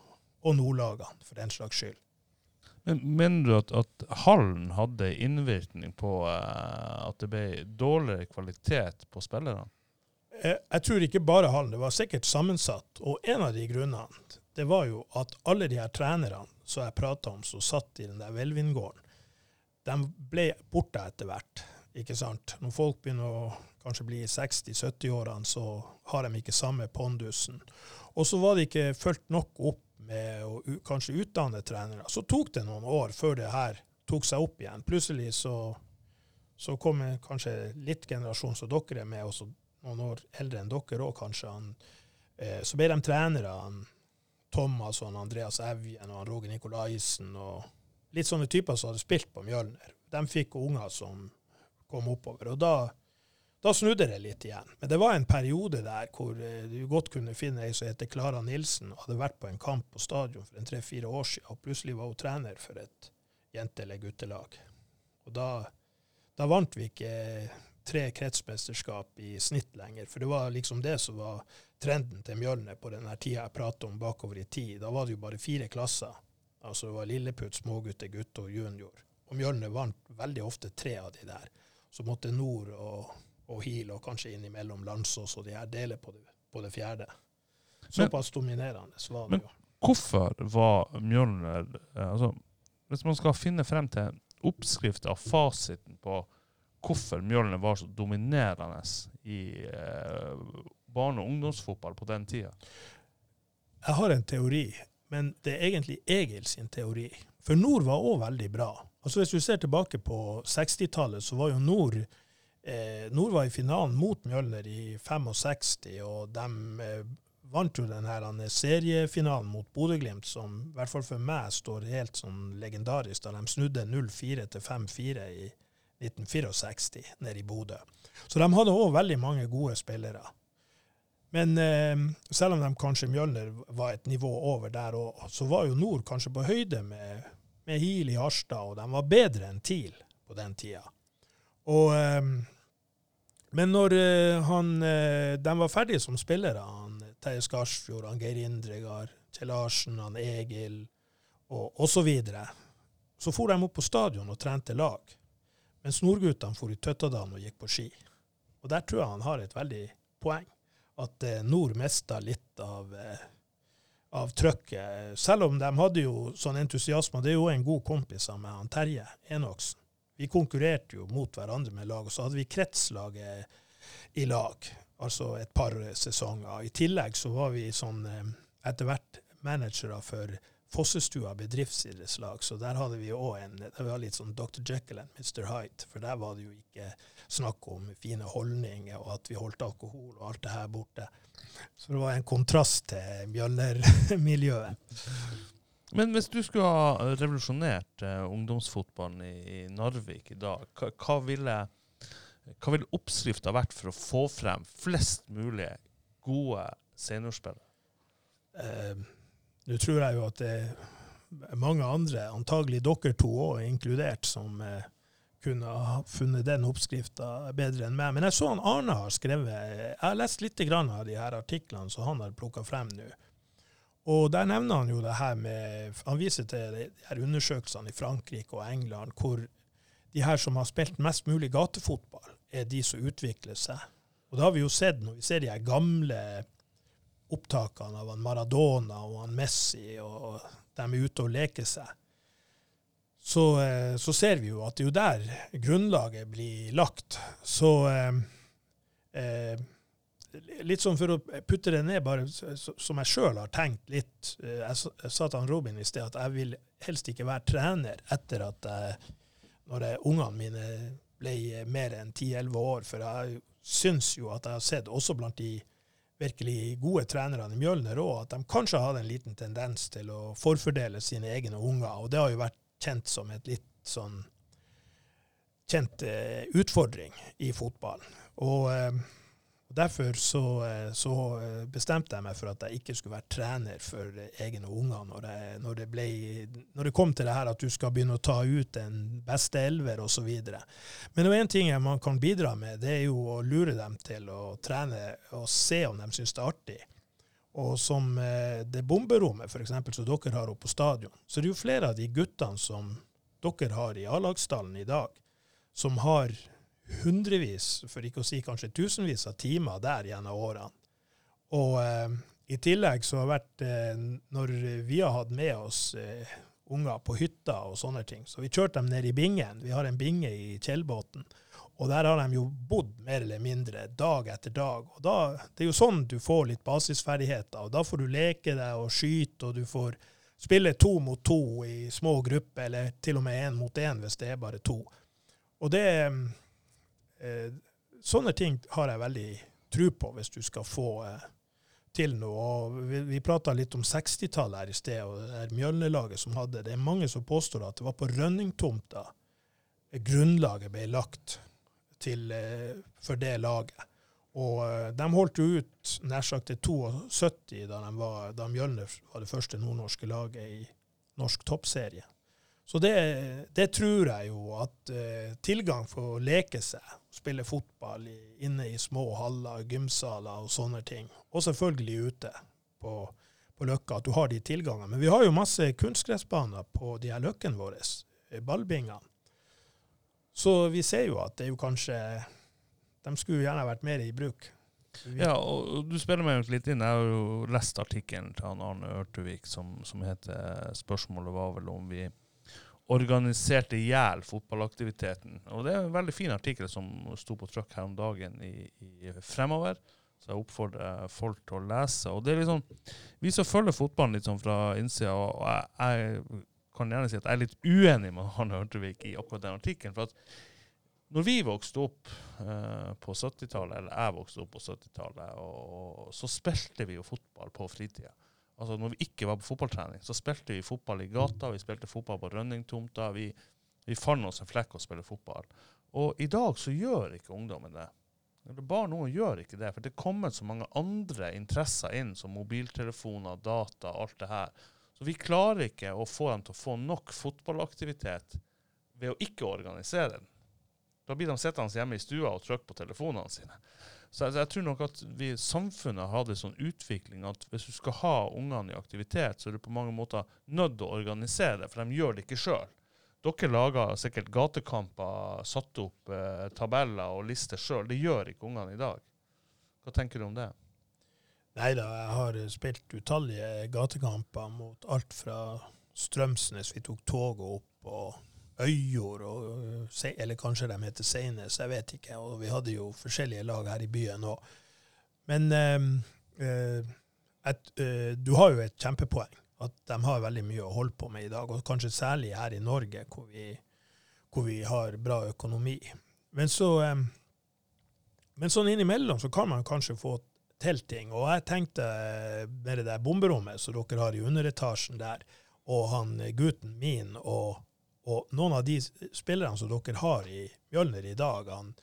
Og nordlagene, for den slags skyld. Men Mener du at, at hallen hadde innvirkning på uh, at det ble dårligere kvalitet på spillerne? Jeg, Jeg tror ikke bare hallen, det var sikkert sammensatt. Og en av de grunnene, det var jo at alle de her trenerne som jeg prata om, som satt i den der Velvindgården, de ble borte etter hvert. Ikke sant? Når folk begynner å kanskje bli i 60-70-årene, så har de ikke samme pondusen. Og så var det ikke fulgt nok opp med å kanskje utdanne trenere. Så tok det noen år før det her tok seg opp igjen. Plutselig så, så kom kanskje litt generasjon som dere er med, også noen år eldre enn dere òg, kanskje. Han, eh, så ble de trenere. Han, Thomas og han Andreas Evjen og han Roger Nikolaisen og litt sånne typer som hadde spilt på Mjølner. De fikk unger som kom oppover. Og da, da snudde det litt igjen. Men det var en periode der hvor eh, du godt kunne finne ei som heter Klara Nilsen, og hadde vært på en kamp på stadion for en tre-fire år siden, og plutselig var hun trener for et jente- eller guttelag. Og da, da vant vi ikke tre kretsmesterskap i snitt lenger, for det var liksom det som var trenden til Mjølner på den tida jeg prater om bakover i tid. Da var det jo bare fire klasser. Altså det var lilleputt, smågutter, gutt og junior. Og Mjølner vant veldig ofte tre av de der. Så måtte Nord og, og Heal, og kanskje innimellom Landsås og de her deler på det, på det fjerde. Såpass dominerende var det Men- jo. Hvorfor var Mjølner eh, altså, Hvis man skal finne frem til oppskrifta, fasiten på hvorfor Mjølner var så dominerende i eh, barne- og ungdomsfotball på den tida Jeg har en teori, men det er egentlig Egil sin teori. For Nord var òg veldig bra. Altså Hvis du ser tilbake på 60-tallet, så var jo Nord eh, Nord var i finalen mot Mjølner i 65, og de eh, vant jo denne her seriefinalen mot Bodø-Glimt, som i hvert fall for meg står helt sånn legendarisk, da de snudde 0-4 til 5-4 i 1964 nede i Bodø. Så de hadde òg veldig mange gode spillere. Men eh, selv om de kanskje Mjølner var et nivå over der òg, så var jo Nord kanskje på høyde med, med Hil i Harstad, og de var bedre enn TIL på den tida. Og, eh, men når eh, han, eh, de var ferdige som spillere, han Terje Skarsfjord, han Geir Indregard, Kjell Larsen, han Egil og, osv., så videre, så for de opp på stadion og trente lag. Mens nordguttene for i Tøttadalen og gikk på ski. Og der tror jeg han har et veldig poeng at eh, Nord mista litt av, eh, av trøkket. Selv om de hadde jo sånn entusiasme. Det er jo en god kompis av meg, han Terje Enoksen. Vi konkurrerte jo mot hverandre med lag, og så hadde vi kretslaget i lag. Altså et par sesonger. I tillegg så var vi sånn eh, etter hvert managere for Fossestua bedriftsidrettslag, så der hadde vi òg en Det var litt sånn Dr. Jekyll and Mr. Hyde, for der var det jo ikke snakk om fine holdninger og at vi holdt alkohol og alt det her borte. Så det var en kontrast til Mjølner-miljøet. Men hvis du skulle ha revolusjonert eh, ungdomsfotballen i, i Narvik i dag, hva, hva ville hva ville oppskrifta vært for å få frem flest mulig gode seniorspillere? Eh, Nå tror jeg jo at det er mange andre, antagelig dere to òg inkludert, som eh, kunne ha funnet den oppskrifta bedre enn meg. Men jeg så han Arne har skrevet Jeg har lest litt av de her artiklene som han har plukka frem nå. Og der nevner han jo det her med Han viser til de her undersøkelsene i Frankrike og England hvor de her som har spilt mest mulig gatefotball, er de som utvikler seg. Og det har vi jo sett når vi ser de her gamle opptakene av Maradona og han Messi, og de er ute og leker seg. Så, eh, så ser vi jo at det er jo der grunnlaget blir lagt. Så eh, eh, Litt sånn for å putte det ned, bare som jeg sjøl har tenkt litt eh, Jeg sa- til han Robin i sted at jeg vil helst ikke være trener etter at jeg, når jeg, ungene mine ble mer enn 10-11 år. For jeg syns jo at jeg har sett, også blant de virkelig gode trenerne i Mjølner òg, at de kanskje hadde en liten tendens til å forfordele sine egne unger. Og det har jo vært kjent som et litt sånn kjent eh, utfordring i fotballen. Og, eh, Og Derfor så, eh, så eh, bestemte jeg meg for at jeg ikke skulle være trener for egne unger når, jeg, når, det ble, når det kom til det her at du skal begynne å ta ut en beste elver osv. Men én ting man kan bidra med, det er jo å lure dem til å trene og se om de syns det er artig. Og som eh, det bomberommet for eksempel, som dere har oppe på stadion, så det er jo flere av de guttene som dere har i A-lagsstallen i dag, som har hundrevis, for ikke å si kanskje tusenvis av timer der gjennom årene. Og eh, i tillegg så har vært eh, Når vi har hatt med oss eh, unger på hytta og sånne ting, så vi kjørte dem ned i bingen. Vi har en binge i kjellbåten. Og der har de jo bodd mer eller mindre dag etter dag. Og da, Det er jo sånn du får litt basisferdigheter. og Da får du leke deg og skyte, og du får spille to mot to i små grupper, eller til og med én mot én hvis det er bare to. Og det eh, Sånne ting har jeg veldig tro på hvis du skal få eh, til noe. Og vi vi prata litt om 60-tallet her i sted, og det er Mjølnelaget som hadde det. er mange som påstår at det var på Rønningtomta grunnlaget ble lagt til, eh, for det laget. Og eh, de holdt jo ut nær sagt til 72 da, de var, da Mjølner var det første nordnorske laget i norsk toppserie. Så det, det tror jeg jo at eh, tilgang for å leke seg, spille fotball inne i små haller, gymsaler og sånne ting, og selvfølgelig ute på, på Løkka, at du har de tilgangene. Men vi har jo masse kunstgressbaner på de her løkkene våre, eh, ballbingene. Så vi ser jo at det er jo kanskje De skulle jo gjerne vært mer i bruk. Ja, og du spiller meg jo litt inn. Jeg har jo lest artikkelen til han Arne Ørtevik som, som heter 'Spørsmålet var vel om vi organiserte i hjel fotballaktiviteten'. Og det er en veldig fin artikkel som sto på trykk her om dagen i, i Fremover. Så jeg oppfordrer folk til å lese. Og det er liksom, Vi som følger fotballen litt sånn fra innsida, og jeg, jeg kan gjerne si at jeg er litt uenig med Arne Hørtevik i akkurat den artikkelen. for at når vi vokste opp eh, på 70-tallet, eller jeg vokste opp på 70-tallet, og, og så spilte vi jo fotball på fritida. Altså Når vi ikke var på fotballtrening, så spilte vi fotball i gata, vi spilte fotball på Rønningtomta. Vi, vi fant oss en flekk å spille fotball. Og i dag så gjør ikke ungdommen det. Eller Barn og gjør ikke det, for det er kommet så mange andre interesser inn, som mobiltelefoner, data, alt det her. Så vi klarer ikke å få dem til å få nok fotballaktivitet ved å ikke organisere den. Da blir de sittende hjemme i stua og trykke på telefonene sine. Så jeg, jeg tror nok at vi, samfunnet har en sånn utvikling at hvis du skal ha ungene i aktivitet, så er du på mange måter nødt til å organisere det, for de gjør det ikke sjøl. Dere lager sikkert gatekamper, satt opp eh, tabeller og lister sjøl. Det gjør ikke ungene i dag. Hva tenker du om det? Nei da, jeg har spilt utallige gatekamper mot alt fra Strømsnes, vi tok toget opp, og Øyjord, eller kanskje de heter Seines, jeg vet ikke. Og vi hadde jo forskjellige lag her i byen òg. Men eh, eh, et, eh, du har jo et kjempepoeng. At de har veldig mye å holde på med i dag, og kanskje særlig her i Norge, hvor vi, hvor vi har bra økonomi. Men så eh, men sånn innimellom så kan man kanskje få til ting. Og jeg tenkte eh, med det der bomberommet som dere har i underetasjen der, og han gutten min og, og noen av de spillerne som dere har i Mjølner i dag, han,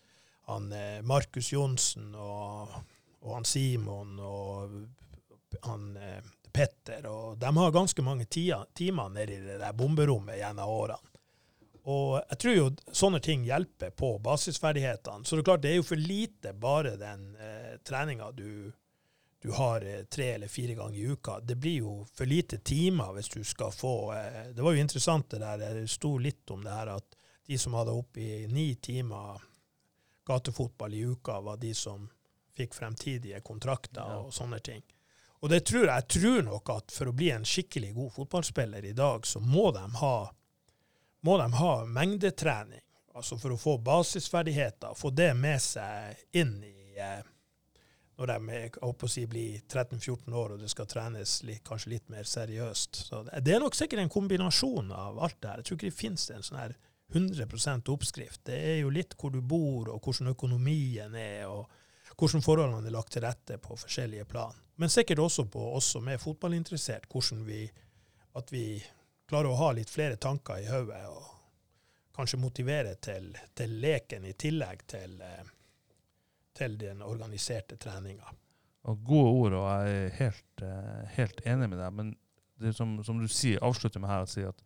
han eh, Markus Johnsen og, og han Simon og han eh, Petter, og de har ganske mange timer nede i det der bomberommet gjennom årene. Og jeg tror jo sånne ting hjelper på basisferdighetene. Så det er klart, det er jo for lite bare den eh, treninga du, du har eh, tre eller fire ganger i uka. Det blir jo for lite timer hvis du skal få eh, Det var jo interessant det der, det sto litt om det her at de som hadde oppi ni timer gatefotball i uka, var de som fikk fremtidige kontrakter og sånne ting. Og det tror jeg, jeg tror nok at for å bli en skikkelig god fotballspiller i dag, så må de ha må de ha mengdetrening, altså for å få basisferdigheter, få det med seg inn i eh, når de jeg å si, blir 13-14 år og det skal trenes litt, kanskje litt mer seriøst. Så det er nok sikkert en kombinasjon av alt det her. Jeg tror ikke det finnes en sånn her 100% oppskrift. Det er jo litt hvor du bor, og hvordan økonomien er, og hvordan forholdene er lagt til rette på forskjellige plan. Men sikkert også på oss som er fotballinteressert, hvordan vi, at vi klarer å ha litt flere tanker i hodet og kanskje motivere til, til leken i tillegg til, eh, til den organiserte treninga. Og gode ord, og jeg er helt, eh, helt enig med deg. Men det som, som du sier, avslutter med her å si at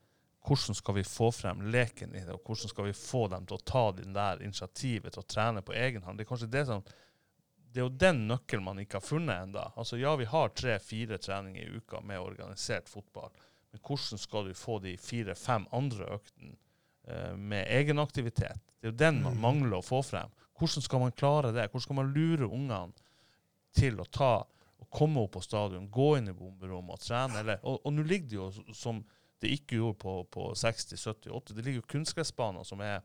hvordan skal vi få frem leken i det, og hvordan skal vi få dem til å ta den der initiativet til å trene på egen hånd? Det er kanskje det som det er jo den nøkkelen man ikke har funnet enda. Altså, ja, vi har tre-fire treninger i uka med organisert fotball, men hvordan skal du få de fire-fem andre øktene eh, med egenaktivitet? Det er jo den man Mm. mangler å få frem. Hvordan skal man klare det? Hvordan skal man lure ungene til å ta og komme opp på stadion, gå inn i bomberommet og trene? Eller, og og nå ligger det jo som det ikke gjorde på, på 60-, 70-, 80 Det ligger jo kunstgressbaner som er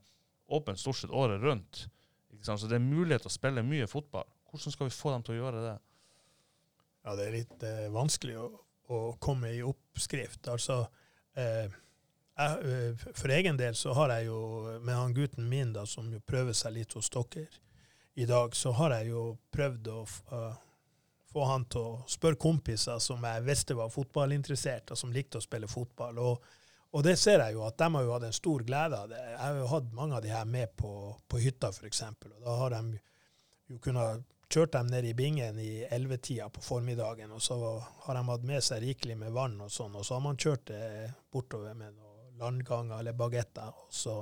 åpne stort sett året rundt. Så det er mulighet til å spille mye fotball. Hvordan skal vi få dem til å gjøre det? Ja, det er litt eh, vanskelig å, å komme i oppskrift. Altså, eh, jeg, eh, for egen del så har jeg jo, med han gutten min da, som jo prøver seg litt hos dere i dag, så har jeg jo prøvd å eh, få han til å spørre kompiser som jeg visste var fotballinteressert, og som likte å spille fotball. Og, og det ser jeg jo at de har jo hatt en stor glede av det. Jeg har jo hatt mange av de her med på, på hytta, f.eks. Og da har de jo kunnet kjørt dem ned i bingen i ellevetida på formiddagen, og så har de hatt med seg rikelig med vann og sånn, og så har man kjørt det bortover med noen landganger eller bagetter, og så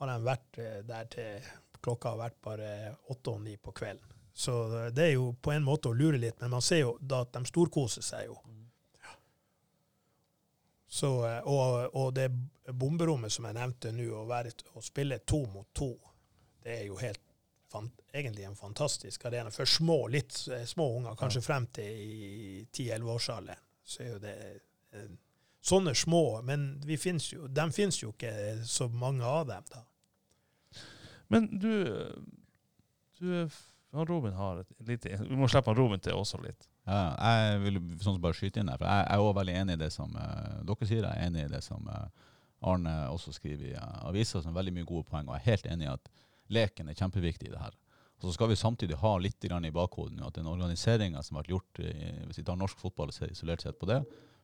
har de vært eh, der til klokka har vært bare åtte og ni på kvelden. Så eh, det er jo på en måte å lure litt, men man ser jo da at de storkoser seg jo. Så, eh, og, og det bomberommet som jeg nevnte nå, å, være, å spille to mot to, det er jo helt egentlig en fantastisk arena for små, litt små unger, kanskje frem til i 10-11-årsalderen. Så er jo det eh, sånne små, men vi finnes jo, de finnes jo ikke så mange av dem da. Men du, du han Robin har et lite Vi må slippe han Robin til også litt. Ja, jeg vil sånn som bare skyte inn der, for jeg, jeg er også veldig enig i det som uh, dere sier. Jeg er enig i det som uh, Arne også skriver i uh, avisa, som er veldig mye gode poeng. Og jeg er helt enig i at leken er kjempeviktig i det her. Og så skal vi samtidig ha litt grann i bakhodet nå at den organiseringa som har vært gjort, i, hvis vi tar norsk fotball og ser isolert sett på det,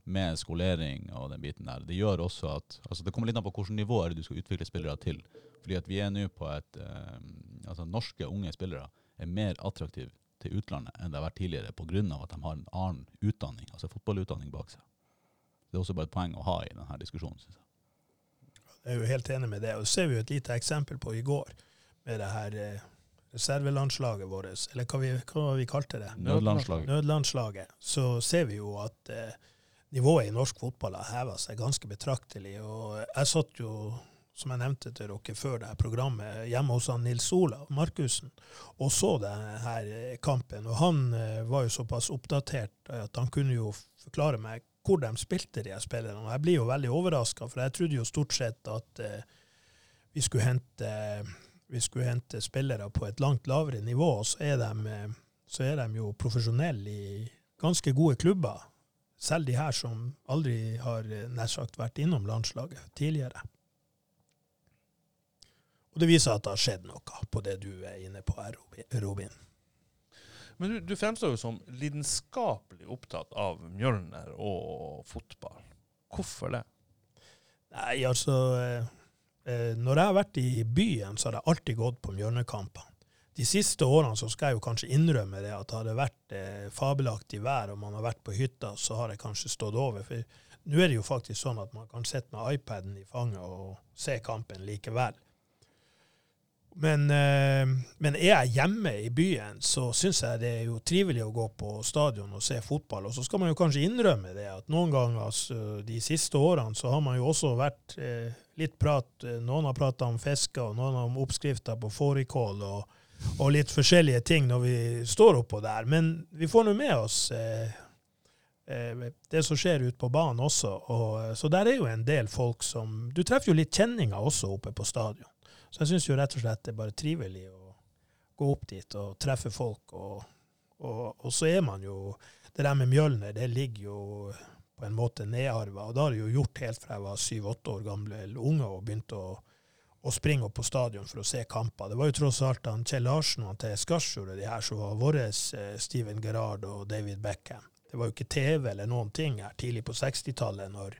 med skolering og den biten der, det gjør også at altså Det kommer litt an på hvilket nivå er det du skal utvikle spillere til. Fordi at vi er nå på et eh, Altså norske unge spillere er mer attraktive til utlandet enn det har vært tidligere pga. at de har en annen utdanning, altså fotballutdanning bak seg. Det er også bare et poeng å ha i denne diskusjonen, synes jeg. Jeg er jo helt enig med det. Og så ser vi jo et lite eksempel på i går, med det her eh, reservelandslaget vårt, eller hva vi, hva vi kalte det. Nødlandslaget. nødlandslaget, så ser vi jo at eh, nivået i norsk fotball har heva seg ganske betraktelig. Og jeg satt jo, som jeg nevnte til dere før det her programmet, hjemme hos han Nils Ola Markussen og så denne eh, kampen. Og han eh, var jo såpass oppdatert at han kunne jo forklare meg hvor de spilte, de spillerne. Jeg blir jo veldig overraska, for jeg trodde jo stort sett at eh, vi skulle hente vi skulle hente spillere på et langt lavere nivå, så er de, så er de jo profesjonelle i ganske gode klubber. Selv de her som aldri har eh, nær sagt vært innom landslaget tidligere. Og det viser at det har skjedd noe på det du er inne på her, Robin. Men du, du fremstår jo som lidenskapelig opptatt av Mjølner og fotball. Hvorfor det? Nei, altså eh, eh, Når jeg har vært i byen, så har jeg alltid gått på Mjølnerkampene. De siste årene så skal jeg jo kanskje innrømme det at hadde det vært eh, fabelaktig vær og man har vært på hytta, så har det kanskje stått over. For nå er det jo faktisk sånn at man kan sitte med iPaden i fanget og se kampen likevel. Men, eh, men er jeg hjemme i byen, så syns jeg det er jo trivelig å gå på stadion og se fotball. Og så skal man jo kanskje innrømme det at noen ganger altså, de siste årene så har man jo også vært eh, litt prat eh, Noen har prata om fiske, og noen om oppskrifter på fårikål og, og litt forskjellige ting når vi står oppå der. Men vi får nå med oss eh, eh, det som skjer ute på banen også. Og, eh, så der er jo en del folk som Du treffer jo litt kjenninger også oppe på stadion. Så jeg syns jo rett og slett det er bare trivelig å gå opp dit og treffe folk. Og, og, og så er man jo Det der med Mjølner, det ligger jo på en måte nedarva. Og da har jeg jo gjort helt fra jeg var syv-åtte år gamle eller unge og begynte å, å springe opp på stadion for å se kamper. Det var jo tross alt han Kjell Larsen og til Skarsfjord og de her som var våre eh, Steven Gerrard og David Beckham. Det var jo ikke TV eller noen ting her tidlig på 60-tallet når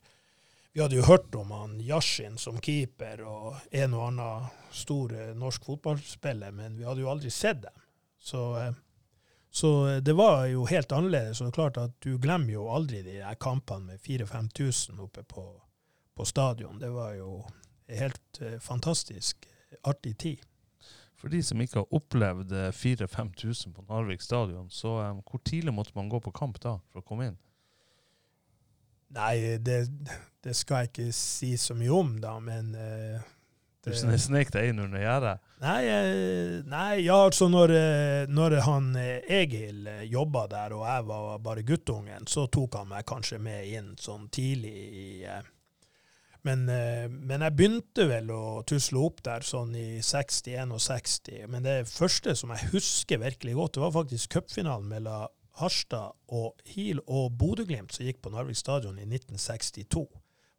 vi hadde jo hørt om han Yashin som keeper og en og annen stor eh, norsk fotballspiller, men vi hadde jo aldri sett dem. Så, eh, så det var jo helt annerledes. Og det er klart at du glemmer jo aldri de der kampene med 4000-5000 oppe på, på stadion. Det var jo helt eh, fantastisk artig tid. For de som ikke har opplevd eh, 4000-5000 på Narvik stadion, så um, hvor tidlig måtte man gå på kamp da for å komme inn? Nei, det, det skal jeg ikke si så mye om, da, men eh, Du det- sne- snek deg inn under gjerdet? Nei, eh, nei, ja, altså når, eh, når han eh, Egil eh, jobba der, og jeg var bare guttungen, så tok han meg kanskje med inn sånn tidlig i eh, men, eh, men jeg begynte vel å tusle opp der sånn i 60-61. Men det første som jeg husker virkelig godt, det var faktisk cupfinalen mellom Harstad og Hil og Bodø-Glimt som gikk på Narvik stadion i 1962.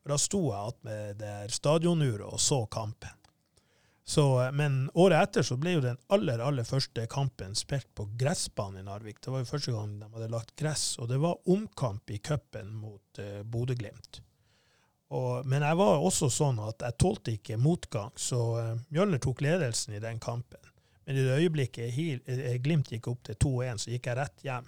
For da sto jeg attmed der stadionuret og så kampen. Så, eh, men året etter så ble jo den aller aller første kampen spilt på gressbanen i Narvik. Det var jo første gang de hadde lagt gress, og det var omkamp i cupen mot uh, Bodø-Glimt. Og, men jeg var også sånn at jeg tålte ikke motgang, så uh, Mjølner tok ledelsen i den kampen. Men i det øyeblikket Hil, eh, Glimt gikk opp til 2-1, så gikk jeg rett hjem.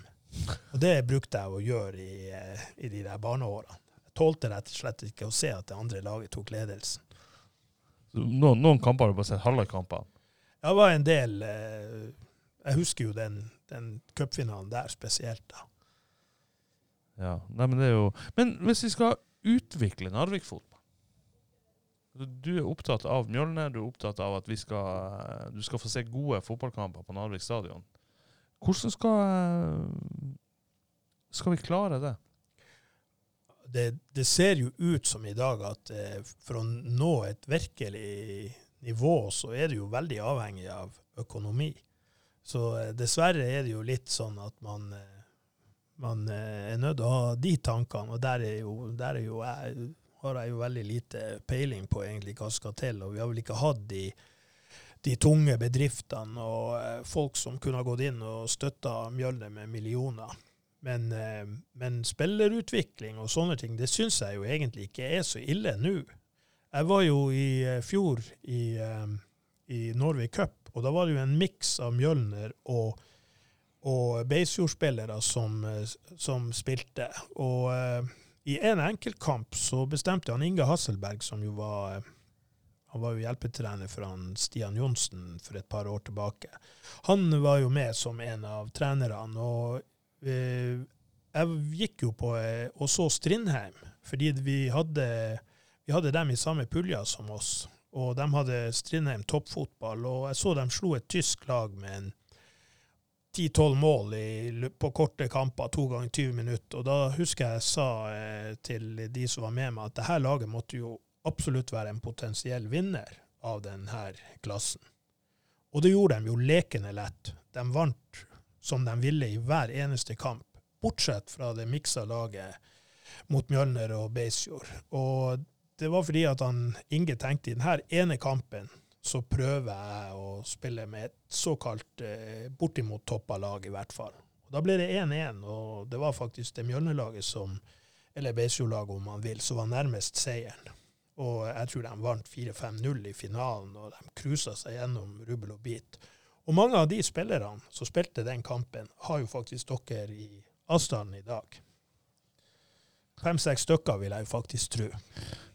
Og det brukte jeg å gjøre i, eh, i de der barneårene. Jeg tålte rett og slett ikke å se at det andre laget tok ledelsen. Noen, noen kamper har du bare sett halve kampene. Det var en del Uh, Jeg husker jo den, den cupfinalen der spesielt. da. Ja, nei, men det er jo Men hvis vi skal utvikle Narvik-fotball Du er opptatt av Mjølner, du er opptatt av at skal, du skal få se gode fotballkamper på Narvik stadion. Hvordan skal, skal vi klare det? Det, det ser jo ut som i dag at eh, for å nå et virkelig nivå, så er det jo veldig avhengig av økonomi. Så eh, dessverre er det jo litt sånn at man, eh, man eh, er nødt til å ha de tankene, og der, er jo, der er jo jeg, har jeg jo veldig lite peiling på egentlig hva som skal til. Og vi har vel ikke hatt de, de tunge bedriftene og eh, folk som kunne ha gått inn og støtta Mjølner med millioner. Men, eh, men spillerutvikling og sånne ting, det syns jeg jo egentlig ikke er så ille nå. Jeg var jo i fjor i, i Norway Cup, og da var det jo en miks av Mjølner og, og Beisfjord-spillere som, som spilte. Og uh, i en enkeltkamp så bestemte han Inge Hasselberg, som jo var han var jo hjelpetrener for han Stian Johnsen for et par år tilbake. Han var jo med som en av trenerne. og eh, Jeg gikk jo på eh, og så Strindheim, fordi vi hadde, vi hadde dem i samme pulja som oss. Og de hadde Strindheim toppfotball, og jeg så dem slo et tysk lag med en 10-12 mål i, på korte kamper, to ganger 20 minutter. Og da husker jeg jeg sa eh, til de som var med meg, at dette laget måtte jo absolutt være en potensiell vinner av denne klassen. Og det gjorde de jo lekende lett. De vant som de ville i hver eneste kamp, bortsett fra det miksa laget mot Mjølner og Beisfjord. Og det var fordi at han Inge tenkte i denne ene kampen så prøver jeg å spille med et såkalt eh, bortimot toppa lag, i hvert fall. Og da ble det 1-1, og det var faktisk det Mjølner-laget som, eller Beisfjord-laget om man vil, som var nærmest seieren. Og jeg tror de vant 4-5-0 i finalen, og de cruisa seg gjennom rubbel og bit. Og mange av de spillerne som spilte den kampen, har jo faktisk dere i avstanden i dag. Fem-seks stykker, vil jeg faktisk tro.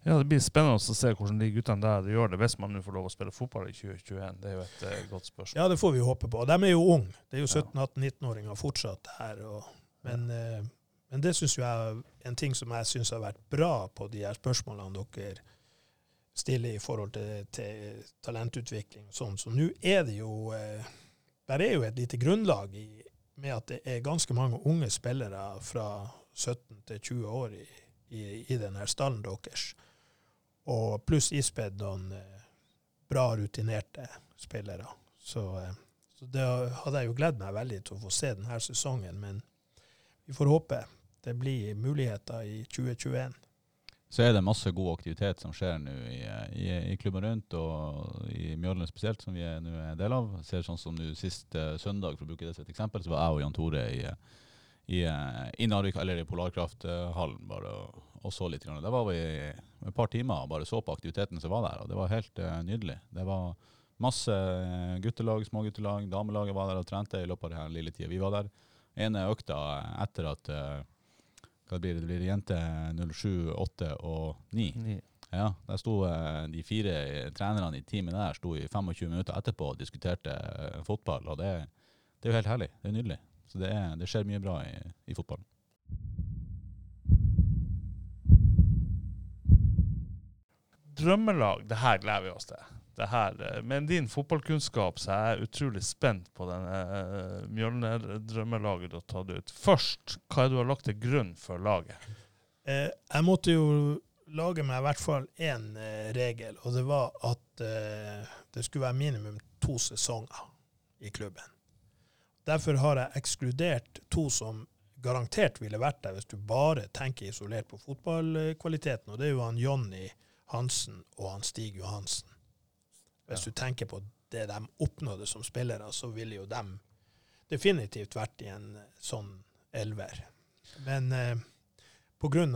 Ja, Det blir spennende å se hvordan de guttene der gjør det, hvis man nå får lov å spille fotball i 2021. Det er jo et eh, godt spørsmål. Ja, det får vi håpe på. De er jo unge. Det er jo 17-18-19-åringer fortsatt her. Og, men, eh, men det syns jeg er en ting som jeg syns har vært bra på de her spørsmålene dere stiller i forhold til, til talentutvikling og sånn. Så nå er det jo eh, Der er jo et lite grunnlag i, med at det er ganske mange unge spillere fra 17 til 20 år i, i, i denne stallen deres. Og pluss ispedd noen eh, bra rutinerte spillere. Så, eh, så det hadde jeg jo gledet meg veldig til å få se denne sesongen, men vi får håpe det blir muligheter i 2021. Så er det masse god aktivitet som skjer nå i, i, i klubben rundt, og i Mjølner spesielt, som vi er en del av. Ser sånn som nå Sist eh, søndag, for å bruke det som et eksempel, så var jeg og Jan Tore i, i, eh, i Narvik, eller i Polarkrafthallen bare og, og så litt. Der var vi et par timer og bare så på aktiviteten som var der, og det var helt uh, nydelig. Det var Masse eh, guttelag, småguttelag. Damelaget var der og trente i løpet av den lille tida vi var der. Ene økta etter at hva blir det? det blir jente 07, 8 og 9. 9. Ja, der sto de fire trenerne i teamet der sto i 25 minutter etterpå og diskuterte fotball. Og det, det er jo helt herlig. Det er nydelig. Så det, er, det skjer mye bra i, i fotballen. Drømmelag, det her gleder vi oss til. Det her, eh, med din fotballkunnskap så er jeg utrolig spent på denne uh, Mjølner-drømmelaget du har tatt ut. Først, hva er det du har lagt til grunn for laget? Eh, jeg måtte jo lage meg i hvert fall én eh, regel, og det var at eh, det skulle være minimum to sesonger i klubben. Derfor har jeg ekskludert to som garantert ville vært der hvis du bare tenker isolert på fotballkvaliteten, og det er jo han Jonny Hansen og han Stig Johansen. Hvis Ja. du tenker på det de oppnådde som spillere, så ville jo de definitivt vært i en sånn elver. Men eh,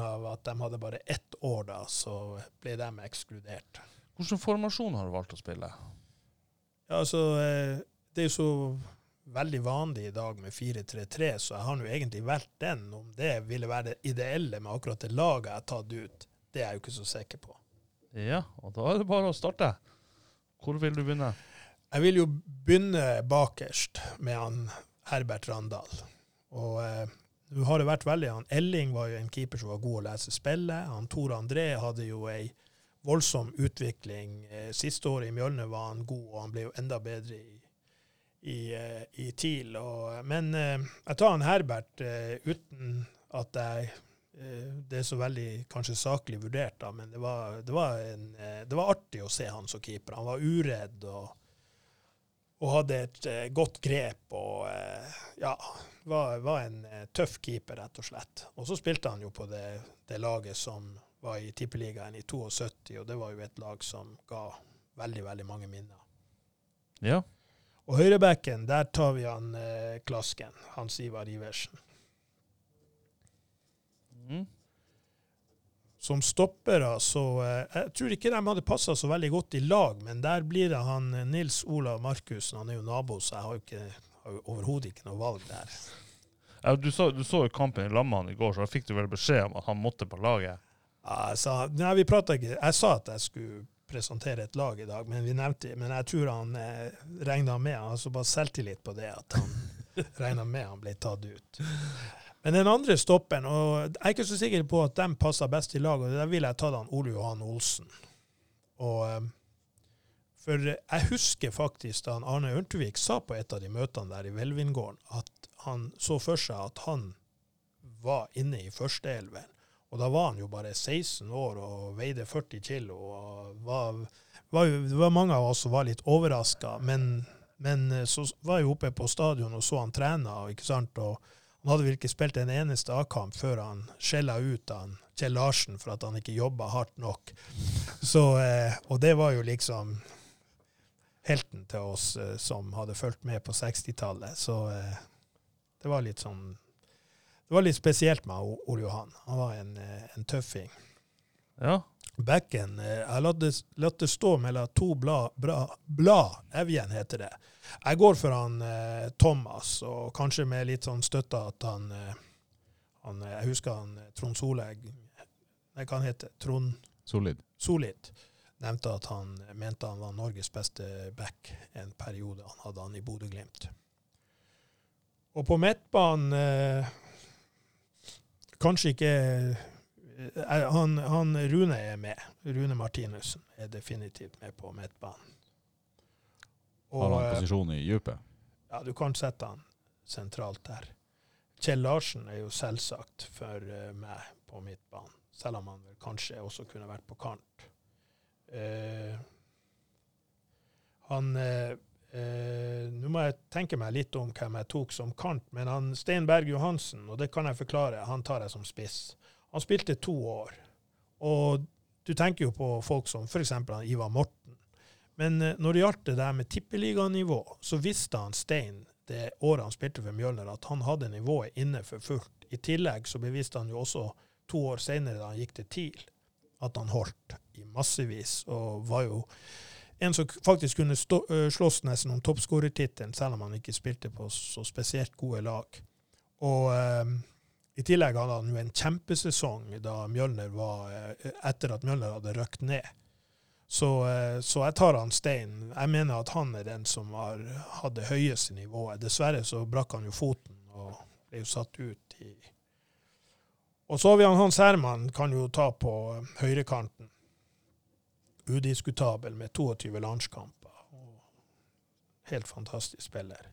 av at de hadde bare ett år da, så ble de ekskludert. Hvilken formasjon har du valgt å spille? Ja, altså, eh, det er jo så veldig vanlig i dag med 4-3-3, så jeg har nå egentlig valgt den. Om det ville være det ideelle med akkurat det laget jeg har tatt ut, det er jeg jo ikke så sikker på. Ja, og da er det bare å starte. Hvor vil du begynne? Jeg vil jo begynne bakerst med han Herbert Randal. Og eh, nå har det vært veldig han Elling var jo en keeper som var god å lese spillet. Han Tor André hadde jo ei voldsom utvikling. Eh, siste året i Mjølne var han god, og han ble jo enda bedre i, i, eh, i TIL. Og, men eh, jeg tar han Herbert eh, uten at jeg det er så veldig kanskje saklig vurdert, da, men det var, det, var en, det var artig å se han som keeper. Han var uredd og, og hadde et godt grep og ja, var, var en tøff keeper, rett og slett. Og så spilte han jo på det, det laget som var i Tippeligaen i 72, og det var jo et lag som ga veldig, veldig mange minner. Ja. Og høyrebacken, der tar vi han eh, Klasken, Hans Ivar Iversen. Mm. Som stoppere, så eh, Jeg tror ikke de hadde passa så veldig godt i lag, men der blir det han eh, Nils Olav Markussen. Han er jo nabo, så jeg har jo, ikke, har jo overhodet ikke noe valg der. Ja, du, så, du så jo kampen i Lamman i går, så da fikk du vel beskjed om at han måtte på laget? Ja, jeg sa, nei, vi prata ikke Jeg sa at jeg skulle presentere et lag i dag, men vi nevnte Men jeg tror han eh, regna med Han har såpass selvtillit på det at han regna med han ble tatt ut. Men den andre stopperen, og jeg er ikke så sikker på at de passer best i lag, og der ville jeg tatt han Ole Johan Olsen. Og eh, For jeg husker faktisk da Arne Ørntvik sa på et av de møtene der i Velvindgården, at han så for seg at han var inne i førsteelveren. Og da var han jo bare 16 år og veide 40 kilo. og var, var mange av oss som var litt overraska, men, men eh, så var jeg oppe på stadion og så han trene. Og, ikke sant? og han hadde vel ikke spilt en eneste A-kamp før han skjella ut han Kjell Larsen for at han ikke jobba hardt nok. Så, eh, og det var jo liksom helten til oss eh, som hadde fulgt med på 60-tallet. Så det var litt sånn Det var litt spesielt med Ole Johan. Han var en, eh, en tøffing. Ja. Bekken eh, Jeg lot det, stå mellom to blad, blad, Evjen heter det. Jeg går for han eh, Thomas, og kanskje med litt sånn støtte at han, han Jeg husker han Trond Solegg Nei, hva han heter Trond Solid. Solid nevnte at han mente han var Norges beste back en periode. Han hadde han i Bodø-Glimt. Og på midtbanen eh, Kanskje ikke eh, han, han Rune er med. Rune Martinussen er definitivt med på midtbanen. Har han eh, posisjon i dypet? ja, du kan sette han sentralt der. Kjell Larsen er jo selvsagt for eh, meg på midtbanen, selv om han kanskje også kunne vært på kant. Uh, han eh, eh, Nå må jeg tenke meg litt om hvem jeg tok som kant, men han Stein Berg Johansen, og det kan jeg forklare, han tar jeg som spiss. Han spilte to år. Og du tenker jo på folk som f.eks. Ivar Morten. Men eh, når det gjaldt det der med tippeliganivå, så visste han Stein det året han spilte for Mjølner, at han hadde nivået inne for fullt. I tillegg så beviste han jo også to år senere, da han gikk til TIL, at han holdt i massevis, og var jo en som faktisk kunne stå, slåss nesten om toppskårertittelen, selv om han ikke spilte på så spesielt gode lag. Og eh, i tillegg hadde han jo en kjempesesong da Mjølner var, etter at Mjølner hadde røkt ned. Så, så jeg tar han Stein. Jeg mener at han er den som har, hadde høyeste nivået. Dessverre så brakk han jo foten og ble jo satt ut i Og så har vi han Hans Herman, kan jo ta på høyrekanten. Udiskutabel med 22 landskamper. Helt fantastisk spiller.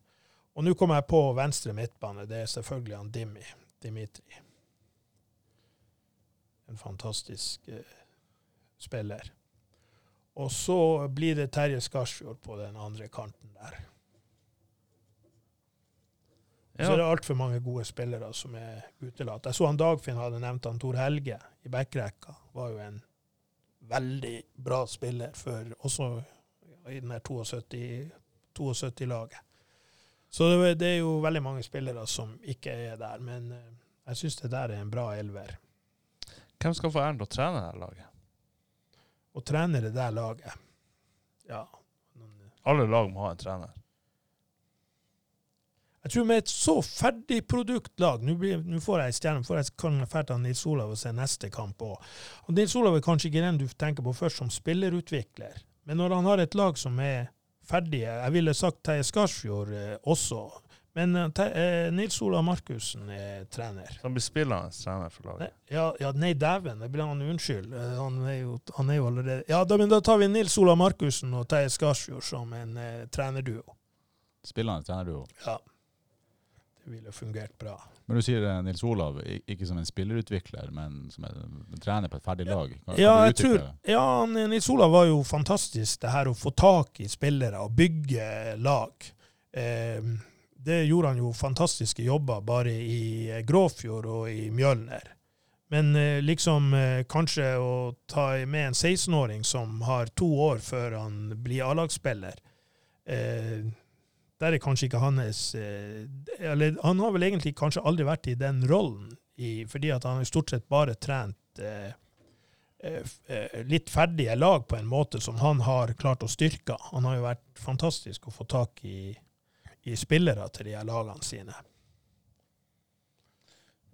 Og nå kommer jeg på venstre midtbane. Det er selvfølgelig han Dimi. Dimitri. En fantastisk eh, spiller. Og så blir det Terje Skarsfjord på den andre kanten der. Så er det Ja. altfor mange gode spillere som er utelatt. Jeg så han Dagfinn hadde nevnt han Tor Helge i backrekka. Var jo en veldig bra spiller for også i den her 72 72-laget. Så det, det er jo veldig mange spillere som ikke er der, men eh, jeg syns det der er en bra elver. Hvem skal få æren til å trene det laget? Å trene det der laget Ja. Alle lag må ha en trener. Jeg tror med et så ferdigproduktlag Nå blir- nå får jeg en stjerne, får jeg kan dra Nils Olav og se neste kamp òg. Nils Olav er kanskje ikke den du tenker på først som spillerutvikler, men når han har et lag som er ferdige Jeg ville sagt Terje Skarsfjord eh, også, men eh, eh, Nils Olav Markussen er trener. Så han blir spillende trener for Nei, laget. ja, ja, nei, dæven, det blir han unnskyld. Eh, Han er jo, han er jo allerede Ja, da, men da tar vi Nils Olav Markussen og Terje Skarsfjord som en eh, trenerduo. Spillende trenerduo. Ja. Ville fungert bra. Men du sier eh, Nils Olav, ikke som en spillerutvikler, men som en trener på et ferdig lag. Kan, Ja, kan tror Ja, Nils Olav var jo fantastisk, det her å få tak i spillere og bygge lag. Eh, det gjorde han jo fantastiske jobber bare i eh, Gråfjord og i Mjølner. Men eh, liksom eh, kanskje å ta med en 16-åring som har to år før han blir A-lagsspiller eh, Der er kanskje ikke hans eh, Eller han har vel egentlig kanskje aldri vært i den rollen, i, fordi at han har stort sett bare trent eh, eh, litt ferdige lag på en måte som han har klart å styrke. Han har jo vært fantastisk å få tak i, i spillere til de her lagene sine.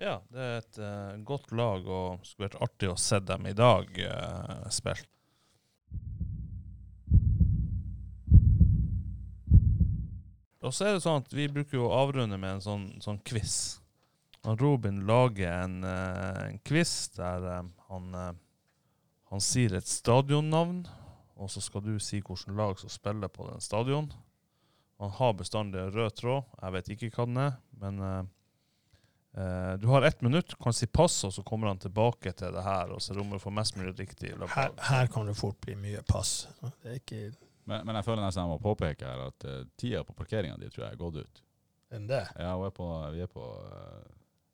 Ja, det er et uh, godt lag, og det skulle vært artig å se dem i dag uh, spille. Og så er det sånn at vi bruker jo å avrunde med en sånn, sånn quiz. Og Robin lager en, eh, en quiz der eh, han, eh, han sier et stadionnavn, og så skal du si hvilket lag som spiller på den stadion. Han har bestandig en rød tråd. Jeg vet ikke hva den er, men eh, du har ett minutt, kan si pass, og så kommer han tilbake til det her, og så rommet for mest mulig riktig. Her, her kan det fort bli mye pass. Det er ikke Men, men jeg føler nesten jeg må påpeke her at uh, tida på parkeringa di tror jeg er gått ut. enn det. Ja, er på, vi er på uh,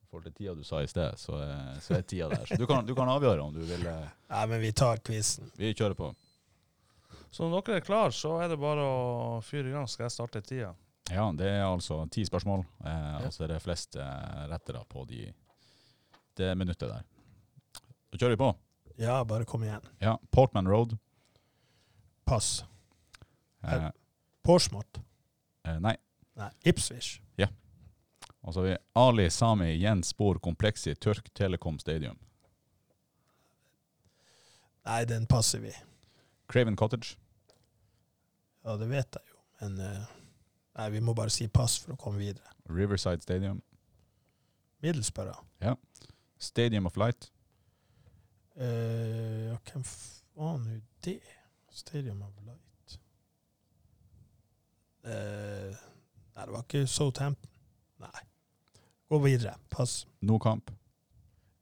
forhold til tida du sa i sted, så, er- så er tida der. Så du kan, du kan avgjøre om du vil Nei, ja, men vi tar quizen. Vi kjører på. Så når dere er klare, så er det bare å fyre i gang. Skal jeg starte tida? Ja, det er altså ti spørsmål, eh, og så er det flest eh, rettere på de, det minuttet der. Da kjører vi på. Ja, bare kom igjen. Ja, Portman Road. Pass. Eh, Porsmouth. eh, nei. Nei, Ipswich. Og så har vi Ali Sami Jens Bor Kompleksi Turk Telekom Stadium. Nei, den passer vi. Craven Cottage. Ja, det vet jeg jo, men eh, Nei, vi må bare si pass for å komme videre. Riverside Stadium. Middlesbrough. Stadium of Light. Uh, ja, hvem faen er det? Stadium of Light. Eh, nei, det var ikke Southampton. Nei. Gå videre. Pass. Nokamp.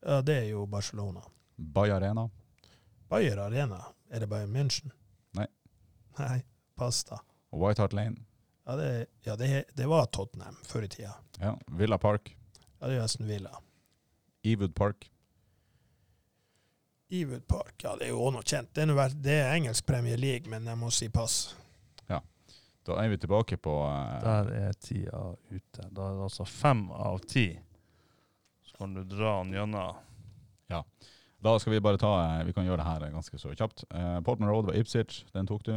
Ja, det er jo Barcelona. Bay Arena. Bayer Arena. Er det Bayern München? Nei. Nei, pass da. White Hart Lane. Ja, det, ja, det, det var Tottenham før i tida. Ja. Villa Park. Ja, det er Aston Villa. Ewood Park. Ewood Park, ja, det er jo også noe kjent. Det er, det er engelsk Premier League, men jeg må si pass. Da er vi tilbake på eh, Der er tida ute. Da er det altså fem av ti. Så kan du dra den gjennom. Ja. Da skal vi bare ta eh, Vi kan gjøre det her ganske så kjapt. Eh, Portman Road var Ipsic, den tok du.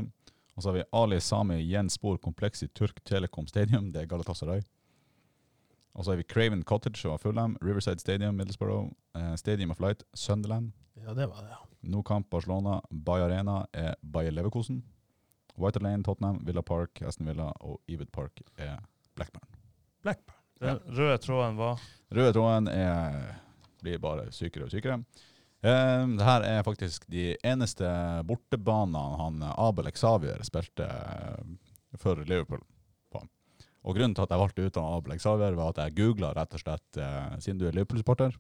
Og så har vi Ali Sami Jenspor i Turk Telekom Stadium, det er Galatasaray. Og så har vi Craven Cottage og Fulham, Riverside Stadium, Middlesbrough, eh, Stadium of Light, Sunderland. Ja, det var det. ja. Nokamp Barcelona, Bay Arena er Bayer Leverkosen. White Lane, Tottenham, Villa Park, Aston Villa og Evid Park er Blackburn. Blackburn. Den røde tråden var Røde tråden er, blir bare sykere og sykere. Um, det her er faktisk de eneste bortebanene han Abel Xavier spilte eh, for Liverpool på. Og grunnen til at jeg valgte ut han Abel Xavier, var at jeg googla rett og slett eh, Siden du er Liverpool-supporter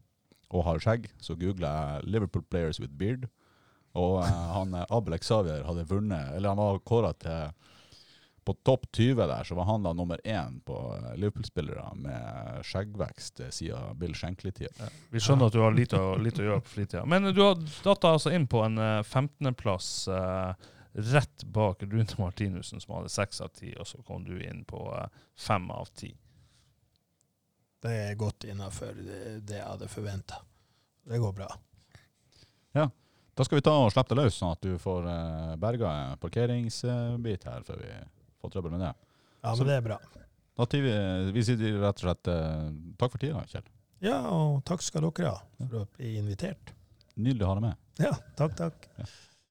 og har skjegg, så googla jeg 'Liverpool players with beard'. Og eh, han eh, Abel Xavier hadde vunnet, eller han var kåra til på topp 20 der, så var han da nummer én på eh, Liverpool-spillere med skjeggvekst siden Bill Shankly-tida. Vi skjønner at du har lite, å- lite å gjøre på fritida. Men du har datt altså inn på en eh, 15.-plass eh, rett bak Rune Martinussen, som hadde seks av ti, og så kom du inn på fem av ti. Det er godt innafor det, det jeg hadde forventa. Det går bra. Da skal vi ta og slippe det løs, sånn at du får uh, berga en parkeringsbit her før vi får trøbbel med det. Ja, Så- men det er bra. Da sier vi, vi sier rett og slett eh, takk for tida, Kjell. Ja, og takk skal dere ha for å bli invitert. Nydelig å ha deg med. Ja, takk, takk.